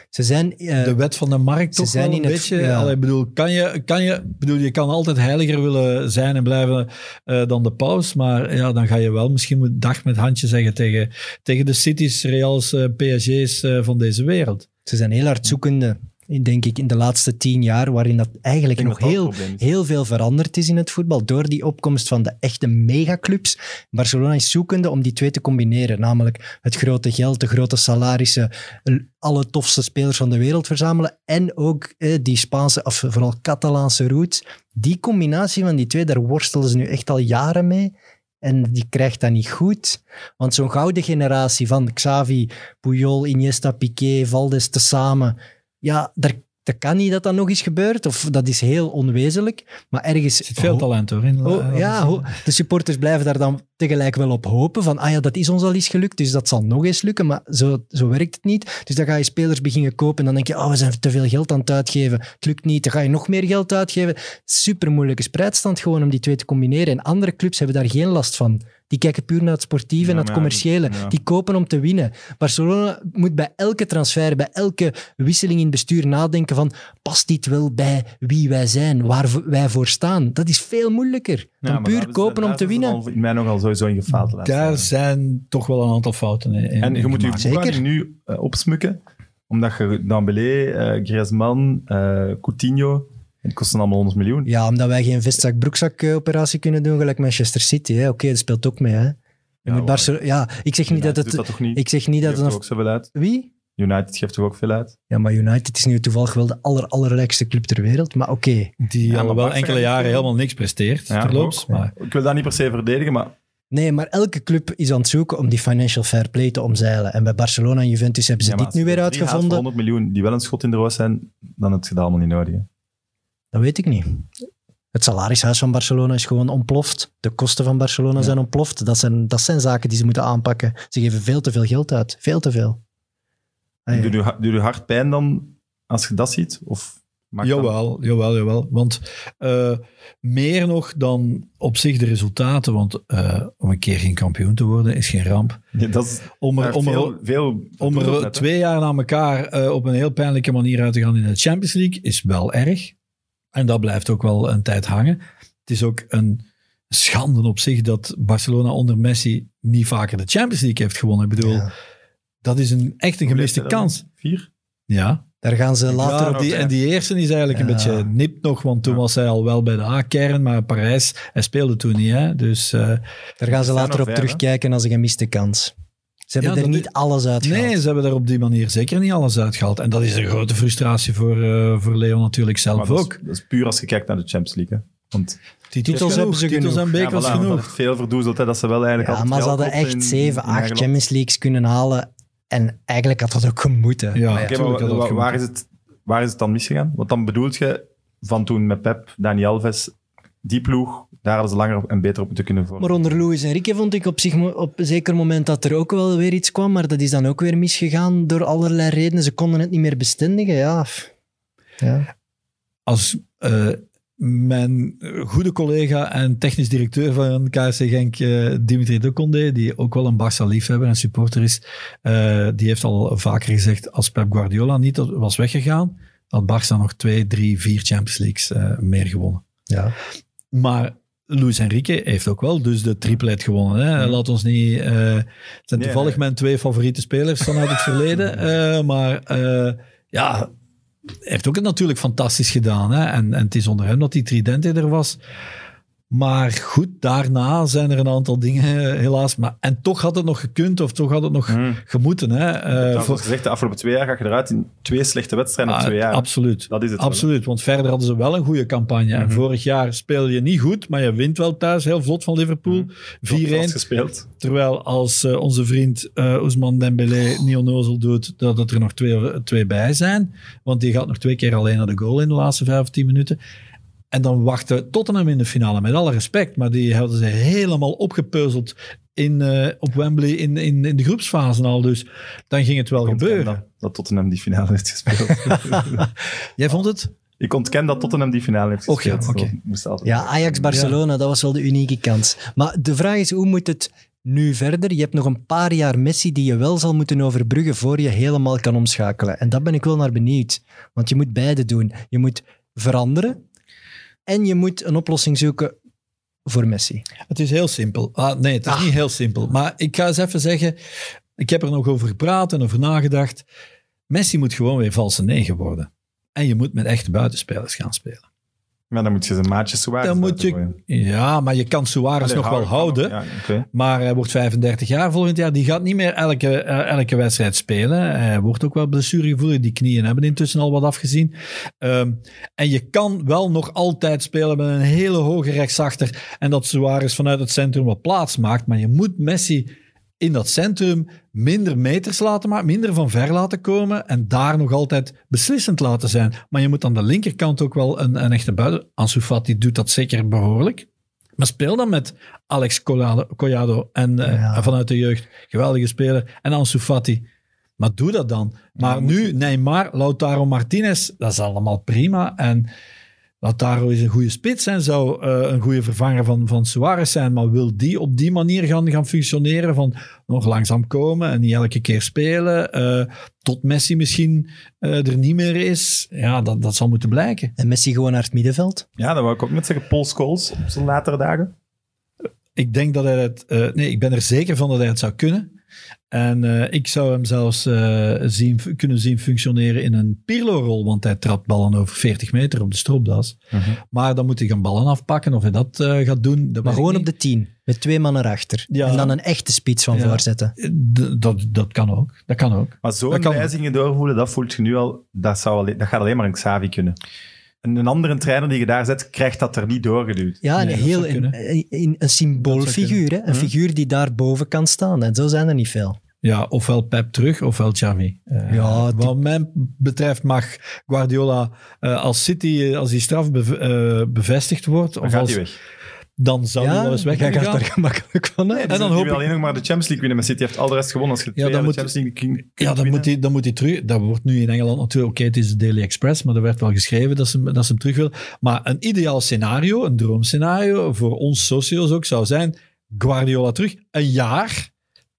D: Ze zijn... eh,
C: de wet van de markt toch
D: zijn
C: wel een
D: het-
C: beetje.
D: ja.
C: Allee, bedoel, kan je, kan je, bedoel, je kan altijd heiliger willen zijn en blijven eh, dan de paus, maar ja, dan ga je wel misschien moet dag met handje zeggen tegen, tegen de Cities, Reals, eh, PSG's van deze wereld.
D: Ze zijn heel hard zoekende, denk ik, in de laatste tien jaar, waarin dat eigenlijk nog
B: dat
D: heel, heel veel veranderd is in het voetbal, door die opkomst van de echte megaclubs. Barcelona is zoekende om die twee te combineren, namelijk het grote geld, de grote salarissen, alle tofste spelers van de wereld verzamelen en ook eh, die Spaanse, of vooral Catalaanse roots. Die combinatie van die twee, daar worstelen ze nu echt al jaren mee. En die krijgt dat niet goed. Want zo'n gouden generatie van Xavi, Puyol, Iniesta, Piqué, Valdes tezamen. Ja, daar, dat kan niet dat dat nog eens gebeurt. Of dat is heel onwezenlijk. Maar ergens...
C: Er zit veel talent hoor. In,
D: Oh,
C: eh,
D: ja, ho- de supporters blijven daar dan tegelijk wel op hopen. Van, ah ja, dat is ons al eens gelukt, dus dat zal nog eens lukken. Maar zo, zo werkt het niet. Dus dan ga je spelers beginnen kopen en dan denk je, oh, we zijn te veel geld aan het uitgeven. Het lukt niet, dan ga je nog meer geld uitgeven. Super moeilijke spreidstand gewoon om die twee te combineren. En andere clubs hebben daar geen last van. Die kijken puur naar het sportieve en het commerciële.
B: ja.
D: Die kopen om te winnen. Barcelona moet bij elke transfer, bij elke wisseling in het bestuur nadenken van past dit wel bij wie wij zijn, waar wij voor staan? Dat is veel moeilijker dan puur kopen om te winnen.
B: al in mij nogal sowieso in gefaald. de laatste
C: Daar
B: jaren.
C: zijn toch wel een aantal fouten in.
B: En je moet je.
D: Zeker.
B: boekhouding nu eh, opsmukken, omdat je Dembélé, eh Griezmann, eh Coutinho, die kosten allemaal 100 miljoen.
D: Ja, omdat wij geen vestzak-broekzak-operatie kunnen doen, gelijk Manchester City. hè. Oké, dat speelt ook mee. Hè. Je
B: Ja,
D: moet Barcelona, ja, ik zeg niet dat het...
B: doet dat toch niet?
D: Ik zeg niet dat het...
B: toch ook zoveel uit?
D: Wie?
B: United geeft toch ook veel uit?
D: Ja, maar United is nu toevallig wel de aller, allerrijkste club ter wereld. Maar oké.
C: Die
B: Ja,
C: al wel enkele jaren helemaal niks presteert,
B: Ja,
C: terloops. Maar
B: Ik wil dat niet per se verdedigen, maar
D: Nee, maar elke club is aan het zoeken om die financial fair play te omzeilen. En bij Barcelona en Juventus hebben ze
B: Ja,
D: dit nu weer uitgevonden.
B: 100 miljoen die wel een schot in de roos zijn, dan heb je dat allemaal niet nodig. hè.
D: Dat weet ik niet. Het salarishuis van Barcelona is gewoon ontploft. De kosten van Barcelona
B: Ja.
D: zijn ontploft. Dat zijn, dat zijn zaken die ze moeten aanpakken. Ze geven veel te veel geld uit. Veel te veel. Ah,
B: Doe je, ha- doe je hart pijn dan als je dat ziet? Of
C: Jawel, jawel, jawel. Want eh, meer nog dan op zich de resultaten. Want eh, om een keer geen kampioen te worden is geen ramp.
B: Ja, dat is
C: Om er, om er,
B: veel, veel
C: om
B: doet
C: er
B: net,
C: twee jaar na elkaar eh, op een heel pijnlijke manier uit te gaan in de Champions League is wel erg. En dat blijft ook wel een tijd hangen. Het is ook een schande op zich dat Barcelona onder Messi niet vaker de Champions League heeft gewonnen. Ik bedoel,
D: Ja.
C: dat is een, echt een gemiste kans.
B: Vier?
C: Ja,
D: Daar gaan ze later
C: ja,
D: op...
C: die, en die eerste is eigenlijk een beetje nipt nog, want toen
B: Ja.
C: was hij al wel bij de A-kern, maar Parijs, hij speelde toen niet. Hè? Dus eh,
D: Daar gaan ze later op
B: ver,
D: terugkijken als een gemiste kans. Ze hebben
C: Ja,
D: er niet
C: is-
D: alles uit
C: nee, ze hebben er op die manier zeker niet alles uitgehaald. En dat is een grote frustratie voor, eh, voor Leo natuurlijk
B: Maar
C: zelf
B: dat is-
C: ook.
B: Dat is puur als je kijkt naar de Champions League. hè. Want
C: Titels,
D: hebben ze
C: titels
D: genoeg.
C: en bekers
B: ja, voilà,
C: genoeg.
B: veel verdoezeld, hè, dat ze wel eigenlijk
D: Ja,
B: altijd
D: maar ze hadden echt
B: in-
D: 7,
B: in
D: 8
B: eigen land.
D: Champions Leagues kunnen halen. En eigenlijk had dat ook gemoeten.
C: Ja,
D: Maar
B: Oké,
C: tuurlijk
B: maar waar, is het, waar is het dan misgegaan? Want dan bedoelt je van toen met Pep, Dani Alves, die ploeg, daar hadden ze langer en beter op moeten kunnen vormen.
D: Maar onder Luis Enrique vond ik op zich op een zeker moment dat er ook wel weer iets kwam, maar dat is dan ook weer misgegaan door allerlei redenen. Ze konden het niet meer bestendigen, ja. ja.
C: Als eh, mijn goede collega en technisch directeur van KSC Genk, eh, Dimitri Duconde, die ook wel een Barça-liefhebber en supporter is, eh, die heeft al vaker gezegd, als Pep Guardiola niet was weggegaan, had Barça nog twee, drie, vier Champions Leagues eh, meer gewonnen.
D: ja.
C: Maar Luis Enrique heeft ook wel dus de triplet gewonnen. Hè? Laat ons niet... eh, het zijn toevallig
B: nee.
C: mijn twee favoriete spelers vanuit het verleden. eh, maar eh, ja, hij heeft ook het natuurlijk fantastisch gedaan. Hè? En, en het is onder hem dat die tridente er was. Maar goed, daarna zijn er een aantal dingen eh, helaas. Maar, en toch had het nog gekund of toch had het nog
B: Hmm.
C: gemoeten. Hè? Eh, voor-
B: als gezegd, de afgelopen twee jaar ga je eruit in twee slechte wedstrijden op
C: Ah,
B: twee jaar.
C: Absoluut.
B: Dat is het wel, hè.
C: Absoluut, want verder hadden ze wel een goede campagne. En
B: Mhm.
C: vorig jaar speel je niet goed, maar je wint wel thuis heel vlot van Liverpool.
B: Mhm.
C: 4-1.
B: Zoals gespeeld.
C: Terwijl als eh, onze vriend eh Ousmane Dembélé niet onnozel doet, dat het er nog twee, twee bij zijn. Want die gaat nog twee keer alleen naar de goal in de laatste vijf of tien minuten. En dan wachten Tottenham in de finale, met alle respect. Maar die hadden ze helemaal opgepeuzeld in, eh, op Wembley in, in, in de groepsfase al. Dus dan ging het wel
B: Ik
C: gebeuren.
B: Dat, dat Tottenham die finale heeft gespeeld.
C: Jij vond het?
B: ik ontken dat Tottenham die finale heeft gespeeld. moest altijd.
D: Ja, Ajax-Barcelona, dat was wel de unieke kans. Maar de vraag is, hoe moet het nu verder? Je hebt nog een paar jaar Messi die je wel zal moeten overbruggen voor je helemaal kan omschakelen. En dat ben ik wel naar benieuwd. Want je moet beide doen. Je moet veranderen en je moet een oplossing zoeken voor Messi.
C: Het is heel simpel. Ah, nee, het is
D: Ah.
C: niet heel simpel. Maar ik ga eens even zeggen, ik heb er nog over gepraat en over nagedacht. Messi moet gewoon weer valse negen worden. En je moet met echte buitenspelers gaan spelen.
B: Maar dan moet je zijn maatjes Suarez
C: Dan moet je,
B: gooien.
C: ja, maar je kan Suarez
B: Allee,
C: nog wel houden.
B: Ja.
C: Maar hij wordt 35 jaar volgend jaar. Die gaat niet meer elke, eh, elke wedstrijd spelen. Hij wordt ook wel blessuregevoelig. Die knieën hebben intussen al wat afgezien. Ehm, en je kan wel nog altijd spelen met een hele hoge rechtsachter. En dat Suarez vanuit het centrum wat plaats maakt. Maar je moet Messi in dat centrum minder meters laten maken, minder van ver laten komen en daar nog altijd beslissend laten zijn. Maar je moet aan de linkerkant ook wel een, een echte buiten... Ansu Fati doet dat zeker behoorlijk. Maar speel dan met Alex Collado, en eh,
D: Ja.
C: vanuit de jeugd, geweldige speler, en Ansu Fati. Maar doe dat dan. Maar
B: Ja,
C: nu Neymar, Lautaro Martinez, dat is allemaal prima. En Lautaro is een goede spits en zou eh, een goede vervanger van, van Suarez zijn. Maar wil die op die manier gaan, gaan functioneren? Van nog langzaam komen en niet elke keer spelen. eh, tot Messi misschien eh, er niet meer is. Ja, dat, dat zal moeten blijken.
D: En Messi gewoon naar het middenveld.
B: Ja, dat wou ik ook net zeggen. Paul Scholes op zijn latere dagen.
C: Ik denk dat hij het. eh, nee, ik ben er zeker van dat hij het zou kunnen. En eh, ik zou hem zelfs eh, zien, kunnen zien functioneren in een Pirlo-rol, want hij trapt ballen over 40 meter op de stropdas. Maar dan moet hij gaan ballen afpakken. Of hij dat eh, gaat doen, dat
D: Maar gewoon op de 10. Met twee mannen erachter.
C: Ja.
D: En dan een echte spits van
C: Ja.
D: voorzetten.
C: D- dat, dat kan ook. Dat kan ook.
B: Maar zo'n wijzigingen doorvoelen, dat voelt je nu al, dat, zou alleen, dat gaat alleen maar een Xavi kunnen. En een andere trainer die je daar zet, krijgt dat er niet doorgeduwd.
D: Ja, een,
C: Nee,
D: heel, een, een, een symboolfiguur. hè. Een figuur die daar boven kan staan. En zo zijn er niet veel.
C: Ja, ofwel Pep terug, ofwel Xavi. Eh,
D: Ja, die-
C: Wat mij betreft mag Guardiola, eh, als City, eh, als die straf bev- eh, bevestigd wordt,
B: Dan
C: of
B: gaat
C: als,
B: hij weg.
C: Dan zou hij wel eens weg kunnen
D: gaat
C: gaan.
D: daar gemakkelijk van uit.
C: En
B: En
C: dan hoop
B: wil
C: ik-
B: alleen nog maar de Champions League winnen. Maar City heeft al de rest gewonnen. Als je twee
C: dan
B: jaar de
C: moet-
B: Champions League
C: Ja, dan moet, hij, dan moet hij terug. Dat wordt nu in Engeland natuurlijk. Oké, het is de Daily Express, maar er werd wel geschreven dat ze, dat ze hem terug wil. Maar een ideaal scenario, een droomscenario voor ons socio's ook zou zijn: Guardiola terug, een jaar,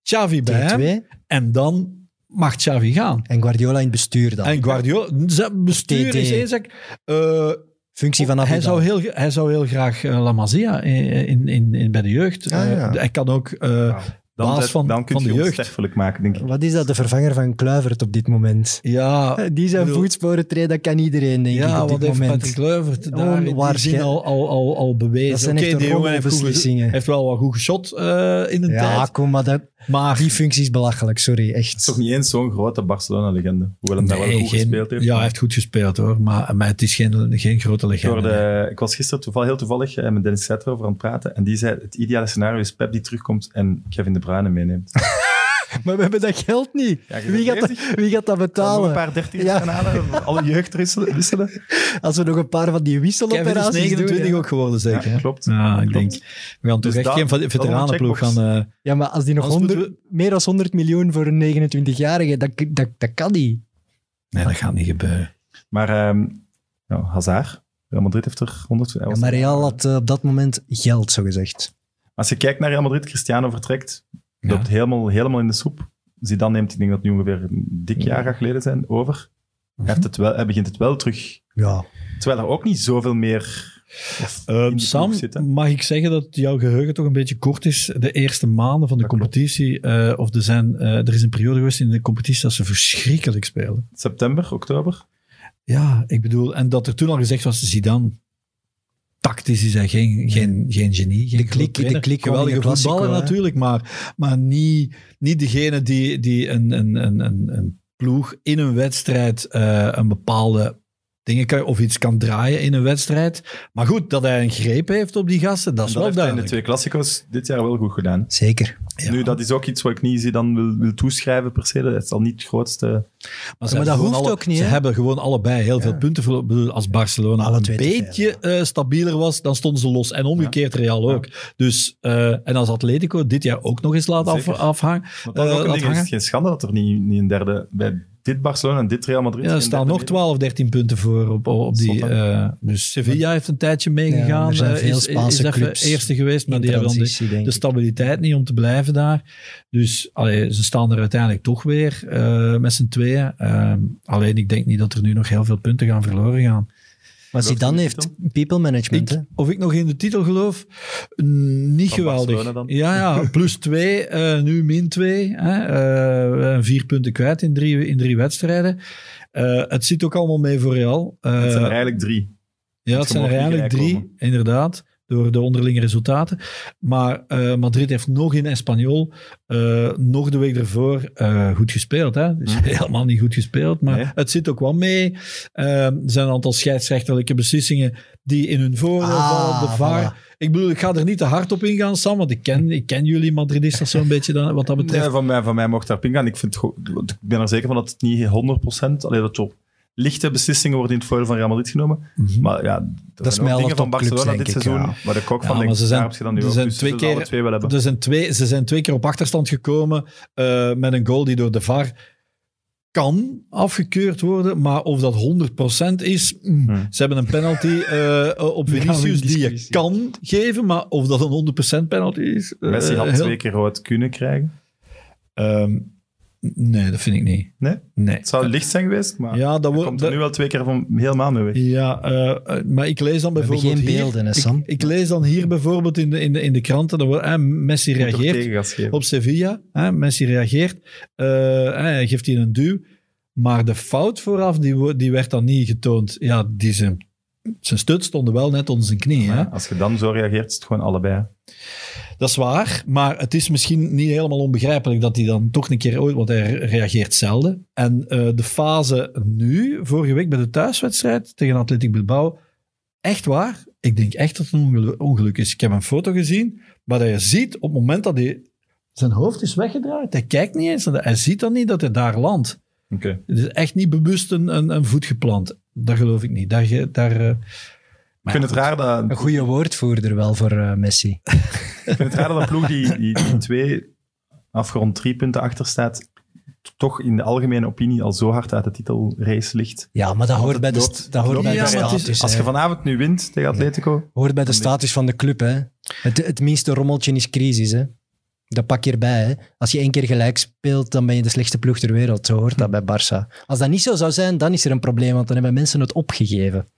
C: Xavi bij hem, en dan mag Xavi gaan.
D: En Guardiola in het bestuur dan.
C: En Guardiola, bestuur is één zaak. Eh,
D: Functie van Abu
C: hij, zou heel, hij zou heel graag eh, La Masia in, in, in, in- bij de jeugd.
D: Ah,
C: Eh,
D: ja.
C: hij kan ook eh,
B: Wauw. Dan,
C: baas van,
B: dan kun
C: van
B: je
C: de jeugd.
B: onsterfelijk maken, denk ik.
D: Wat is dat, de vervanger van Kluivert op dit moment?
C: Ja,
D: Die zijn
C: bedoel-
D: voetsporen treden, dat kan iedereen, denk ik,
C: Ja,
D: op
C: wat
D: dit
C: heeft
D: moment.
C: Patrick Kluivert daar die
D: Onwaarschijn-
C: zin al, al, al, al bewezen?
D: Dat zijn
C: Oké,
D: echt
C: die jongen heeft, heeft wel wat goed geschot eh, in een
D: Ja,
C: tijd.
D: kom, maar dat,
C: Maar
D: die functie is belachelijk, sorry, echt.
B: Het is toch niet eens zo'n grote Barcelona-legende. Hoewel hem daar wel goed
C: geen-
B: gespeeld heeft.
C: Ja, hij heeft goed gespeeld hoor. Maar, maar het is geen, geen grote legende.
B: ik was gisteren toeval, heel toevallig eh, met Dennis Setter over aan het praten. En die zei, het ideale scenario is Pep die terugkomt en Kevin De Bruyne meeneemt.
D: Maar we hebben dat geld niet.
B: Ja,
D: wie, gaat dat, wie gaat dat
B: Nog een
D: betalen?
B: paar dertigers
D: Ja.
B: gaan halen, alle jeugd wisselen.
D: Als we nog een paar van die
C: Kevin is
D: wisseloperaties
C: 29
D: doen.
C: ook geworden zeker.
B: Ja, klopt.
C: Ja, ik
B: Klopt.
C: denk. We gaan toch
B: Dus
C: echt
B: dat-
C: geen veteranenploeg gaan... eh,
D: Ja, maar als die nog
C: Anders
D: 100, meer dan 100 miljoen voor een 29-jarige, dat, dat, dat kan niet.
C: nee, dat gaat niet gebeuren.
B: Maar ehm ja, Hazard, Real Madrid heeft er 100... hij
D: Ja,
B: was-
D: maar Real had eh, op dat moment geld, zo gezegd.
B: Als je kijkt naar Real Madrid, Cristiano vertrekt,
C: Ja.
B: loopt helemaal, helemaal in de soep. Zidane neemt, ik denk dat het nu ongeveer een dik jaar geleden zijn, over. Hij, heeft het wel, hij begint het wel terug.
D: Ja.
B: Terwijl er ook niet zoveel meer die
C: Sam, mag ik zeggen dat jouw geheugen toch een beetje kort is? De eerste maanden van de
B: Dat
C: competitie, eh, of er, zijn, eh, er is een periode geweest in de competitie dat ze verschrikkelijk spelen.
B: September, oktober.
C: Ja, ik bedoel, en dat er toen al gezegd was, Zidane, tactisch is hij geen, geen, geen genie. Geen
D: De klik- de klik
C: Geweldige voetballer natuurlijk, maar, maar niet, niet degene die, die een, een, een, een, een ploeg in een wedstrijd eh, een bepaalde dingen kan, of iets kan draaien in een wedstrijd. Maar goed, dat hij een greep heeft op die gasten, dat is
B: dat
C: wel
B: heeft hij in de
C: duidelijk.
B: twee klassico's dit jaar wel goed gedaan.
D: Zeker.
C: Ja.
B: Nu, dat is ook iets wat ik niet dan wil, wil toeschrijven per se. Dat is al niet het grootste...
C: Maar, ze
D: maar
C: hebben
D: dat
C: gewoon
D: hoeft
C: alle-
D: ook niet,
C: Ze hebben gewoon allebei heel veel punten bedoel, Als Barcelona
D: Alle
C: een beetje eh, stabieler was, dan stonden ze los. En omgekeerd Real
B: Ja.
C: ook. Dus, eh, en als Atletico dit jaar ook nog eens laat af, afhangen.
B: Want dat is ook
C: Eh,
B: een ding. Het is geen schande dat er niet, niet een derde... Bij dit Barcelona en dit Real Madrid...
C: Ja, er staan nog 12, 13 punten voor op, op die. Eh, dus Sevilla heeft een tijdje meegegaan.
D: Ja, er zijn
C: eh,
D: veel Spaanse
C: is
D: clubs
C: eerste geweest, maar die hebben dan de, stabiliteit niet om te blijven daar. Dus allee, ze staan er uiteindelijk toch weer eh, met z'n tweeën. Eh, alleen ik denk niet dat er nu nog heel veel punten gaan verloren gaan.
D: Maar Zidane
B: u
D: heeft people management,
C: Ik,
D: hè?
C: of ik nog in de titel geloof? Niet
B: Van
C: geweldig.
B: Dan?
C: Ja, ja, plus twee, eh, nu min twee. Hè, eh, vier punten kwijt in drie, in drie wedstrijden. Eh, het zit ook allemaal mee voor Real. Eh,
B: Het zijn er eigenlijk drie.
C: ja, het zijn er eigenlijk drie, inderdaad, door de onderlinge resultaten. Maar eh, Madrid heeft nog in Espanyol, eh, nog de week ervoor, eh, goed gespeeld. Hè? Dus helemaal niet goed gespeeld, maar het zit ook wel mee. Eh, er zijn een aantal scheidsrechterlijke beslissingen die in hun voordeel
D: Ah,
C: vallen. De VAR.
D: voilà.
C: Ik bedoel, ik ga er niet te hard op ingaan, Sam, want ik ken, ik ken jullie Madridisten zo'n beetje dan, wat dat betreft.
B: Nee, van, mij, van mij mocht daar ping gaan. Ik, vind, het ik ben er zeker van dat het niet 100%... Alleen dat er op lichte beslissingen worden in het voordeel van Real Madrid genomen.
C: Mhm.
B: Maar ja, dat,
D: is
B: zijn
D: met
B: ook dingen van Barcelona
D: denk
B: dit
D: ik,
B: seizoen,
D: ja.
B: waar de kok
C: Ja,
B: van
C: maar
B: denkt,
C: ze zijn-
B: daar heb je dan nu ook.
C: zijn
B: Dus
C: twee keer-
B: twee wel hebben.
C: Er zijn twee, ze zijn twee keer op achterstand gekomen eh, met een goal die door de VAR kan afgekeurd worden, maar of dat 100% is, mm,
B: Hmm.
C: ze hebben een penalty eh, op
D: we in
C: Vinicius die je kan geven, maar of dat een 100% penalty is. eh,
B: Messi had
C: heel-
B: twee keer rood kunnen krijgen.
C: Ehm, nee, dat vind ik niet.
B: Nee?
C: Nee.
B: Het zou licht zijn geweest, maar
C: ja, dat wordt.
B: komt er nu wel twee keer van helemaal mee weg.
C: Ja, eh, eh, maar ik lees dan bijvoorbeeld
D: geen
C: hier-
D: beelden, hè,
C: ik-
D: Sam?
C: Ik, lees dan hier bijvoorbeeld in de, in de, in de kranten, dat wordt, eh, Messi reageert op Sevilla. Hè, Messi reageert, eh, hij geeft hij een duw. Maar de fout vooraf, die, wo- die werd dan niet getoond. Ja, die zijn, zijn stut stonden wel net onder zijn knie. Hè?
B: Als je dan zo reageert, is het gewoon allebei.
C: Dat is waar, maar het is misschien niet helemaal onbegrijpelijk dat hij dan toch een keer ooit, want hij reageert zelden. En eh, de fase nu, vorige week bij de thuiswedstrijd tegen Atletico Bilbao, echt waar, ik denk echt dat het een ongelu- ongeluk is. Ik heb een foto gezien, dat je ziet op het moment dat hij zijn hoofd is weggedraaid, hij kijkt niet eens, hij ziet dan niet dat hij daar landt.
B: Oké.
C: Het is echt niet bewust een, een, een voet geplant. Dat geloof ik niet. Daar, daar, eh,
B: Ik vind het raar dat
D: Een goede woordvoerder wel voor eh, Messi.
B: Ik vind het raar dat een ploeg die, die, die twee afgerond drie punten achter staat, toch in de algemene opinie al zo hard uit de titelrace ligt.
D: Ja, maar dat hoort bij de,
B: loopt-
D: dat hoort bij de
C: is-
D: status.
B: Als je vanavond nu wint tegen Atletico,
D: Hoort bij de status van de club. Hè. Het, het minste rommeltje is crisis. Hè. Dat pak je erbij. Hè. Als je één keer gelijk speelt, dan ben je de slechtste ploeg ter wereld. Zo hoort dat bij Barça. Als dat niet zo zou zijn, dan is er een probleem, want dan hebben mensen het opgegeven.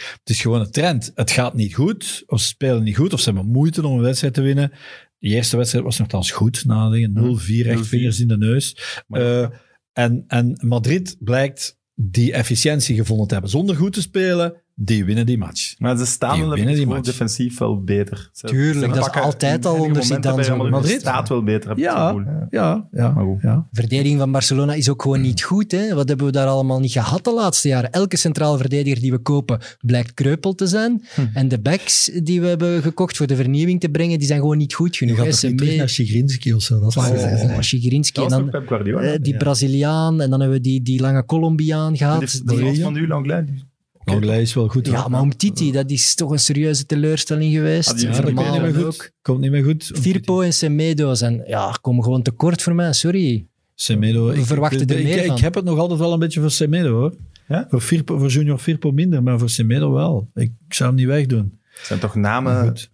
C: Het is gewoon een trend. Het gaat niet goed, of ze spelen niet goed, of ze hebben moeite om een wedstrijd te winnen. De eerste wedstrijd was nogthans goed, na dingen, 0-4, echt
B: 0-4.
C: vingers in de neus. Eh, en, en Madrid blijkt die efficiëntie gevonden te hebben. Zonder goed te spelen, die winnen die match.
B: maar ze staan
C: Die
B: wel
C: winnen die
B: gewoon
C: match.
B: defensief wel beter. Ze-
D: Tuurlijk,
B: ze
D: dat is altijd al onder Zidane
B: Madrid staat wel beter, heb ik het
C: Ja, ja, ja.
B: Maar goed.
C: ja.
D: Verdediging van Barcelona is ook gewoon niet goed. Hè. Wat hebben we daar allemaal niet gehad de laatste jaren? Elke centrale verdediger die we kopen blijkt kreupel te zijn.
C: Hm.
D: En de backs die we hebben gekocht voor de vernieuwing te brengen, die zijn gewoon niet goed
C: Je
D: genoeg.
C: gaat toch niet
D: Semedo-
C: terug naar Chigrinski of zo? Dat.
D: Oh, Shigelinski.
B: Dat
D: En dan
B: toch Pep Guardiola?
D: eh, die
C: Ja.
D: Braziliaan. En dan hebben we die, die lange Colombiaan gehad.
B: die,
D: Die-
B: van u, Langlais, die-
C: Longley is wel goed.
D: ja,
C: hoor.
D: maar om Titi, dat is toch een serieuze teleurstelling geweest.
B: Ah, die
C: Ja, komt niet meer goed.
D: ook.
C: Komt niet meer goed.
D: Firpo en Semedo zijn, ja, komen gewoon tekort voor mij, sorry.
C: Semedo.
D: We
C: ik-
D: verwachten
C: ik,
D: er meer
C: ik,
D: van.
C: Ik heb het nog altijd wel een beetje voor Semedo, hoor.
B: Ja?
C: Voor, Firpo, voor Junior Firpo minder, maar voor Semedo wel. Ik, ik zou hem niet wegdoen.
B: Het zijn toch namen...
C: goed.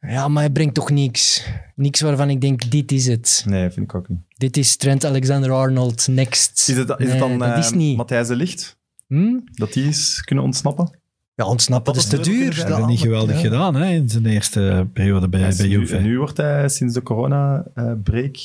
D: Ja, maar hij brengt toch niks. Niks waarvan ik denk, dit is het.
B: Nee, vind ik ook niet.
D: Dit is Trent Alexander-Arnold, next.
B: Is het, is
D: Nee,
B: het dan
D: dat is
B: eh,
D: niet.
B: Matthijs de Licht?
D: Hm?
B: Dat die is kunnen ontsnappen?
D: Ja, ontsnappen, dat is te duur.
C: Dat hij niet geweldig
D: ja.
C: gedaan hè, in zijn eerste periode bij,
B: Hij
C: bij
B: nu,
C: Juve.
B: nu wordt hij sinds de corona-break...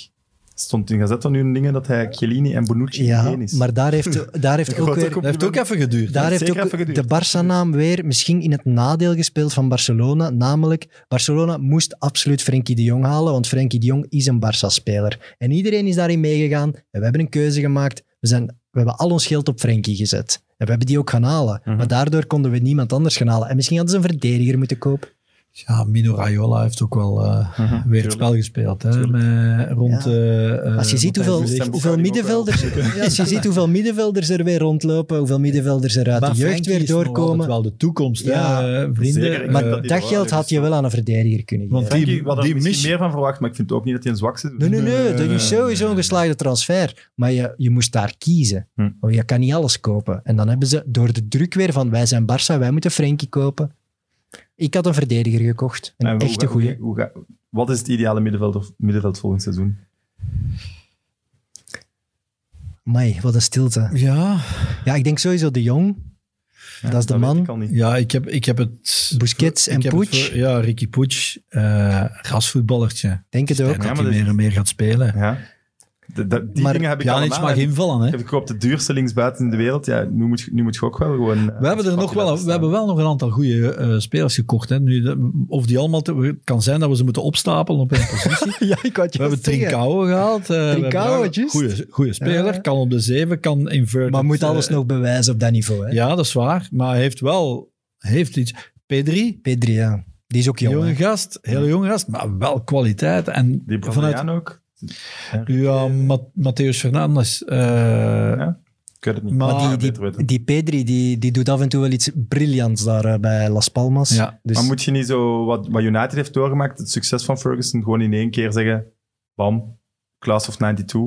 B: stond in Gazetta nu een dingen dat hij Chiellini en Bonucci
D: Ja,
B: één is.
D: maar daar heeft, daar heeft ook weer...
C: Dat heeft ook even geduurd.
D: Daar
B: heeft
D: ook de. Barça-naam weer misschien in het nadeel gespeeld van Barcelona. Namelijk, Barcelona moest absoluut Frenkie de Jong halen, want Frenkie de Jong is een Barça-speler. En iedereen is daarin meegegaan. En we hebben een keuze gemaakt. We, zijn, we hebben al ons geld op Frenkie gezet. En we hebben die ook gaan halen.
B: Mhm.
D: Maar daardoor konden we niemand anders gaan halen. En misschien hadden ze een verdediger moeten kopen.
C: Ja, Mino Raiola heeft ook wel eh, weer het spel gespeeld. Hè, met, rond,
D: Ja.
C: eh, eh,
D: Als je ziet hoeveel, hoeveel, middenvelders, ja, als je ziet hoeveel middenvelders er weer rondlopen, hoeveel middenvelders er uit
C: Maar
D: de jeugd weer
C: is
D: doorkomen.
C: altijd wel de toekomst,
D: Ja,
C: hè, eh, vrienden.
B: zeker.
C: Eh,
D: Maar
B: dat
D: dat
B: er
D: geld had je wel aan een verdediger kunnen
C: Want
D: geven.
B: Frenkie,
C: die-
B: misschien
C: mis-
B: meer van verwacht, maar ik vind ook niet dat hij een zwak is.
D: Nee, nee, nee. Dat is sowieso een geslaagde transfer. Maar je, je moest daar kiezen.
B: Hm.
D: Want je kan niet alles kopen. En dan hebben ze door de druk weer van wij zijn Barça, wij moeten Frenkie kopen. Ik had een verdediger gekocht. Een
B: hoe
D: echte goeie.
B: hoe- hoe ga- wat is het ideale middenveld, of, middenveld volgend seizoen?
D: Mai, wat een stilte.
C: ja,
D: Ja, ik denk sowieso de Jong.
B: Ja,
D: Dat is de man.
B: ik
C: ja ik, heb, ik heb het...
D: Busquets en
C: voor- ja, Ricky Puig. eh rasvoetballertje.
D: Denk het ook.
B: Ja,
C: dat hij meer en meer gaat spelen.
B: Ja. De- de- die
D: Maar
B: dingen heb ik
C: Ja, niets
B: allemaal.
C: mag
B: En
C: invallen. Hè.
B: Ik heb gekocht de duurste linksbuiten in de wereld. Ja, nu moet, je- nu moet je ook wel gewoon... eh,
C: We hebben, er nog wel, we hebben wel nog een aantal goede eh, spelers gekocht. Hè. Nu, de- of die allemaal... te- het kan zijn dat we ze moeten opstapelen op een positie.
D: Ja, ik had
C: We hebben Trincao gehaald. eh, we hebben
D: Trincao,
C: daar-
D: juist.
C: Goeie, goeie speler.
D: Ja.
C: Kan op de zeven, kan inverted.
D: Maar moet alles nog bewijzen op dat niveau. Hè?
C: Ja, dat is waar. Maar hij heeft wel heeft iets. Pedri,
D: P3, ja. Die is ook jong.
C: jonge gast, hele jonge gast, maar wel kwaliteit. En
B: Die
C: vanuit
B: Braziliaan ook.
C: Ja, Ma- Matheus Fernandes. eh,
B: Ja. Ik weet het niet.
C: Maar
D: die, die Pedri, die, die doet af en toe wel iets briljants daar eh, bij Las Palmas.
C: Ja.
D: Dus,
B: Maar moet je niet zo, wat, wat United heeft doorgemaakt, het succes van Ferguson, gewoon in één keer zeggen, bam, class of 92.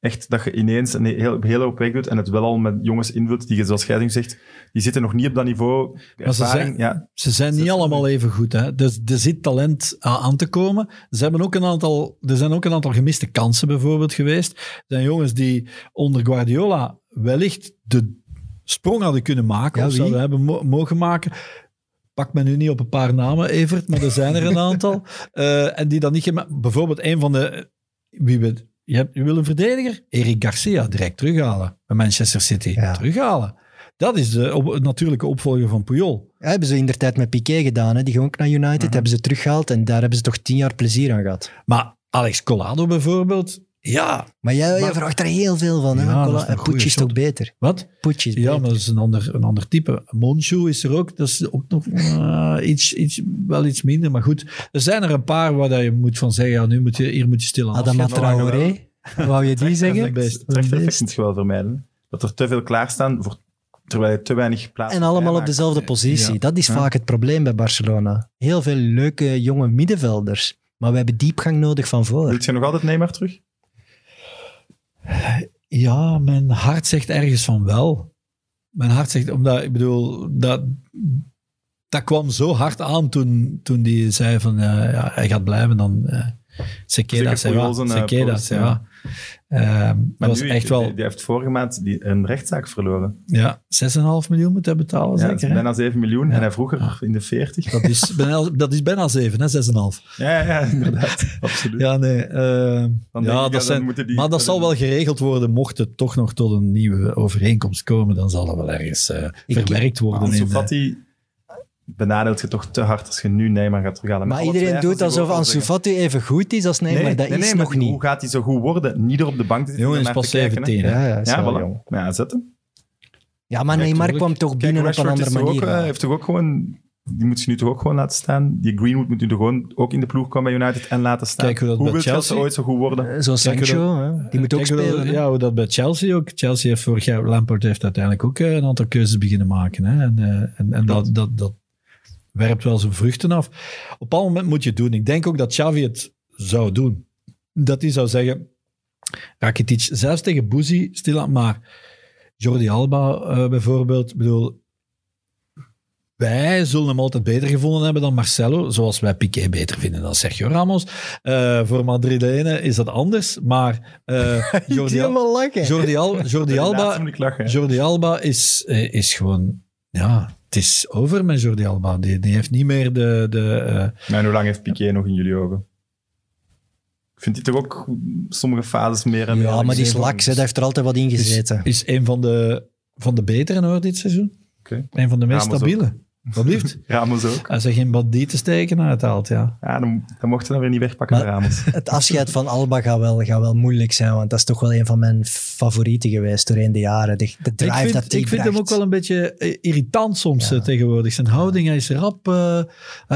B: Echt dat je ineens een heel, hele hoop werk doet en het wel al met jongens invult die, je, zoals jij nu zegt, die zitten nog niet op dat niveau.
C: Maar ze
B: Ervaring,
C: zijn-
B: ja.
C: Ze zijn niet allemaal even goed. Hè. Dus er zit talent aan te komen. Ze hebben ook een aantal, er zijn ook een aantal gemiste kansen bijvoorbeeld geweest. Er zijn jongens die onder Guardiola wellicht de sprong hadden kunnen maken.
D: Ja,
C: of zouden hebben mo- mogen maken. Pak me nu niet op een paar namen, Evert, maar er zijn er een aantal. Eh, en die dan niet... Bijvoorbeeld een van de... Wie we, je, hebt, je wil een verdediger? Eric Garcia direct terughalen bij Manchester City.
D: Ja.
C: Terughalen. Dat is de op- natuurlijke opvolger van Puyol.
D: Ja, hebben ze in tijd met Piqué gedaan. Hè. Die ging ook naar United,
B: Mhm.
D: hebben ze teruggehaald en daar hebben ze toch tien jaar plezier aan gehad.
C: Maar Alex Collado bijvoorbeeld, ja,
D: Maar jij, vraagt er heel veel van. Hè?
C: Ja,
D: Cola-
C: is
D: en Pucci is toch beter?
C: wat?
D: Pucci is
C: Ja,
D: beter.
C: maar dat is een ander, een ander type. Monju is er ook, dat is ook nog eh, iets, iets, wel iets minder. Maar goed, er zijn er een paar waar dat je moet van zeggen, ja, nu moet je, hier moet je stil aan
D: Adama.
B: Nou,
D: Traoré, wou je die zeggen?
C: een.
B: Het trachtereffect
D: beest.
B: moet je wel vermijden. Dat er te veel klaarstaan, voor, terwijl je te weinig plaats
D: En allemaal op
B: vrijmaakt.
D: dezelfde positie.
C: Ja.
D: Dat is
B: Ja.
D: vaak het probleem bij Barcelona. Heel veel leuke jonge middenvelders. Maar we hebben diepgang nodig van voor.
B: Wilt je nog altijd Neymar terug?
C: Ja, mijn hart zegt ergens van wel. Mijn hart zegt, omdat, ik bedoel, dat, dat kwam zo hard aan toen, toen die zei van, eh, ja, hij gaat blijven, dan... Uh, Sekeda,
B: eh,
C: Sekeda,
B: post,
C: Ehm, dat
B: Maar
C: was
B: nu,
C: echt
B: die,
C: wel...
B: die, die heeft vorige maand die, een rechtszaak verloren.
C: Ja, 6,5 miljoen moet hij betalen,
B: Ja,
C: zeker. hè?
B: bijna 7 miljoen.
C: Ja.
B: En hij vroeger
C: Ja.
B: in de 40.
C: Dat, is bijna, dat is bijna 7, hè? 6,5.
B: Ja, ja, inderdaad. Absoluut.
C: Ja, nee. eh,
B: denk
C: ja, dat zijn,
B: die-
C: maar dat zal wel geregeld worden. Mocht het toch nog tot een nieuwe overeenkomst komen, dan zal dat wel ergens eh, verwerkt worden.
B: Ansu
C: in de-
B: Fati benadeelt je toch te hard als je nu Neymar gaat terughalen. Met
D: Maar iedereen doet alsof
B: ook al
D: Ansu. Fati even goed is als Neymar.
B: Nee,
D: dat
B: nee,
D: is
B: nee,
D: nog niet.
B: Hoe gaat hij zo goed worden? Niet er op de bank te zitten.
C: jongen is
B: en
C: pas
B: naar te kijken, hè.
C: 17. hè.
D: Ja, ja,
B: Ja,
D: wel
B: voilà.
D: jong.
B: Ja, zet hem.
D: Ja, maar Neymar kwam toch binnen
B: Kijk,
D: op een andere manier.
B: Ook, eh, heeft toch ook gewoon... Die moet je nu toch ook gewoon laten staan. Die Greenwood moet nu toch gewoon ook in de ploeg komen bij United en laten staan.
C: Kijk hoe dat bij
B: wil Chelsea ooit zo goed worden?
D: Eh, Zo'n Sancho, hè, die moet ook
C: hoe dat-
D: spelen.
C: Ja, hoe dat bij Chelsea ook. Chelsea heeft vorig jaar, Lampard heeft uiteindelijk ook eh, een aantal keuzes beginnen maken. Hè? En, eh, en, en dat, dat, dat werpt wel zijn vruchten af. Op een moment moet je het doen. Ik denk ook dat Xavi het zou doen. Dat hij zou zeggen, Rakitic, zelfs tegen Bouzy, stilaan, maar Jordi Alba eh, bijvoorbeeld, ik bedoel, wij zullen hem altijd beter gevonden hebben dan Marcelo, zoals wij Piqué beter vinden dan Sergio Ramos. Eh, voor Madrilenen is dat anders, maar eh, Jordi, Al-. Jordi, Al- Jordi Alba. Jordi Alba is, is gewoon... Ja, het is over met Jordi Alba. Die, die heeft niet meer de... de eh,
B: Maar hoe lang heeft Piqué nog in jullie ogen? Ik vind die toch ook sommige fases meer en meer...
D: Ja, maar die is laks, hè. daar heeft er altijd wat in
C: is,
D: gezeten.
C: is een van de, van de betere hoor, dit seizoen.
B: Oké.
C: Een van de meest
B: Ramos ook.
C: Wat liefst.
B: Ramos ook.
C: Als hij geen bandieten steken uithaalt, ja.
B: Ja, dan, dan mocht je dan weer niet wegpakken
D: Maar-
B: bij Ramos.
D: Het afscheid van Alba gaat wel, gaat wel moeilijk zijn, want dat is toch wel een van mijn favorieten geweest doorheen de jaren. De, de drive
C: ik vind,
D: dat
C: ik vind hem ook wel een beetje eh, irritant soms
D: Ja.
C: eh, tegenwoordig. Zijn houding, hij is rap. eh,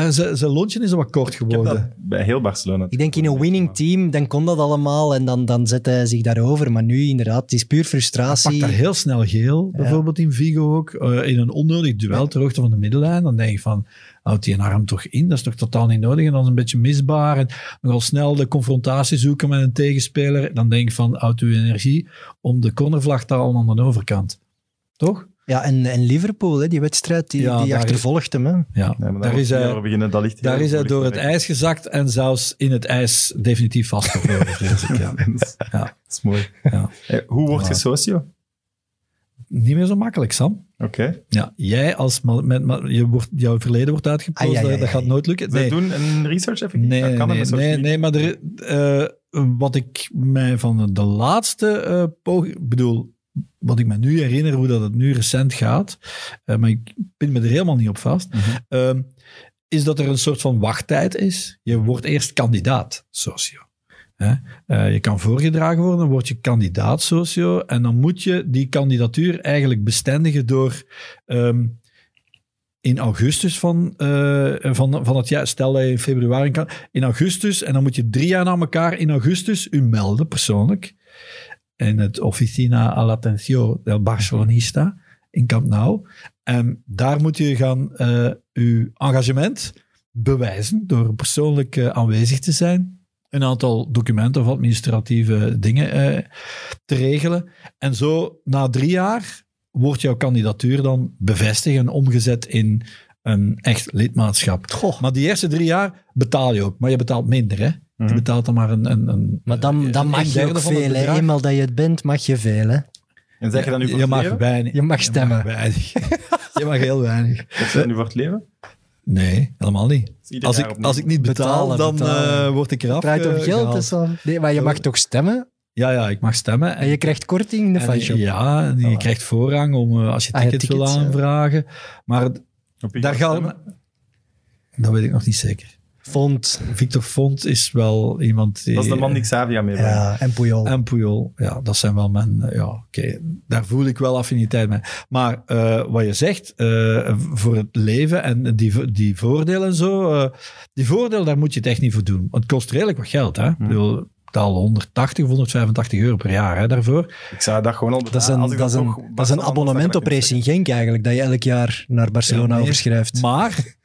C: zijn, zijn lontje is wat kort
B: Ik heb
C: geworden.
B: dat bij heel Barcelona.
D: Ik denk in een winning team, dan kon dat allemaal en dan, dan zet hij zich daarover. Maar nu inderdaad, het is puur
C: Hij
D: frustratie.
C: pakt daar heel snel geel, bijvoorbeeld in Vigo ook. eh, in een onnodig duel ter hoogte van de Dan denk je van, houdt die een arm toch in? Dat is toch totaal niet nodig? En dan is een beetje misbaar. En nogal snel de confrontatie zoeken met een tegenspeler. Dan denk je van, houdt uw energie om de cornervlag te halen aan de overkant. Toch?
D: Ja, en, en Liverpool, hè, die wedstrijd, die,
C: Ja,
D: die achtervolgt hem. Hè.
C: Ja, daar,
B: daar
C: is hij,
B: beginnen, dat ligt
C: daar is hij door het ijs gezakt en zelfs in het ijs definitief vastgevroren, ik. Ja.
B: dat, is,
C: Ja.
B: dat is mooi.
C: Ja.
B: Eh, hoe word je socio?
C: Niet meer zo makkelijk, Sam.
B: Oké.
C: Ja, jij als ma- met, ma- je wordt, jouw verleden wordt uitgepost, dat, dat gaat nooit lukken. Nee,
B: doen een research even?
C: Nee,
B: dat kan
C: nee, nee, nee, maar er, eh, wat ik mij van de laatste eh poging, bedoel, wat ik me nu herinner, hoe dat het nu recent gaat, eh, maar ik pin me er helemaal niet op vast,
B: Mhm.
C: ehm, is dat er een soort van wachttijd is. Je wordt eerst kandidaat socio. Eh, je kan voorgedragen worden, dan word je kandidaat socio en dan moet je die kandidatuur eigenlijk bestendigen door ehm, in augustus van, eh, van, van het jaar, stel dat je in februari kan, in augustus, en dan moet je drie jaar na elkaar in augustus u melden, persoonlijk, in het Oficina a la Atención del Barcelonista in Camp Nou. En daar moet je gaan eh, uw engagement bewijzen door persoonlijk aanwezig te zijn. Een aantal documenten of administratieve dingen eh, te regelen. En zo na drie jaar wordt jouw kandidatuur dan bevestigd en omgezet in een echt lidmaatschap.
D: Goh.
C: Maar die eerste drie jaar betaal je ook, maar je betaalt minder. Hè? Je
B: Mhm.
C: betaalt dan maar een. een, een
D: Maar dan, dan
C: een
D: mag je ook veel. hè. Eenmaal dat je het bent, mag je veel. Hè?
B: En zeg je dan nu voor
C: je
B: het
C: mag
B: leven?
C: weinig.
D: Je mag stemmen.
C: weinig. je mag heel weinig.
B: Zeg je dat nu voor het leven?
C: Nee, helemaal niet. Als ik, als ik niet betaal,
D: Betalen,
C: dan
D: betalen.
C: eh, word ik eraf
D: Het draait om
C: eh,
D: geld. Dus dan, nee, maar je mag toch stemmen?
C: Ja, ja, ik mag stemmen.
D: En je krijgt korting in de fanshop.
C: Ja, en je krijgt voorrang om, eh, als je
D: Ah, ja,
C: tickets, wil
D: ja.
C: aanvragen. Maar daar gaan? Dat weet ik nog niet zeker.
D: Font.
C: Victor Font is wel iemand die...
B: Dat is de man die Xavier mee brengt.
D: Ja, en Puyol.
C: En Puyol, ja, dat zijn wel mijn... eh, Ja, oké, daar voel ik wel affiniteit mee. Maar eh, wat je zegt, eh, voor het leven en die, die voordelen en zo, eh, die voordelen, daar moet je het echt niet voor doen. Want het kost redelijk wat geld, hè. Ik bedoel, ik betaal 180 of 185 euro per jaar hè, daarvoor.
B: Ik zou dat gewoon al
D: Dat is een, dat is een, dat is een abonnement op Racing Genk eigenlijk, dat je elk jaar naar Barcelona
C: Ja, nee.
D: overschrijft.
C: Maar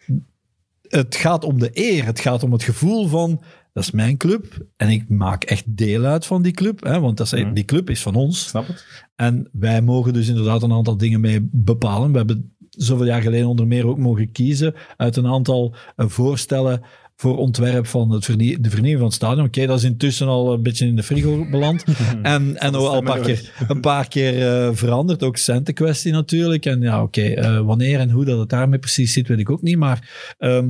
C: het gaat om de eer. Het gaat om het gevoel van, dat is mijn club en ik maak echt deel uit van die club. Hè, want dat is,
B: Mhm.
C: die club is van ons.
B: Snap het.
C: En wij mogen dus inderdaad een aantal dingen mee bepalen. We hebben zoveel jaar geleden onder meer ook mogen kiezen uit een aantal eh, voorstellen voor ontwerp van het vernie- de vernieuwing van het stadion. Oké, dat is intussen al een beetje in de frigo beland. en en ook al een paar keer, een paar keer eh, veranderd. Ook centenkwestie natuurlijk. En ja, oké, eh, wanneer en hoe dat het daarmee precies zit, weet ik ook niet. Maar ehm,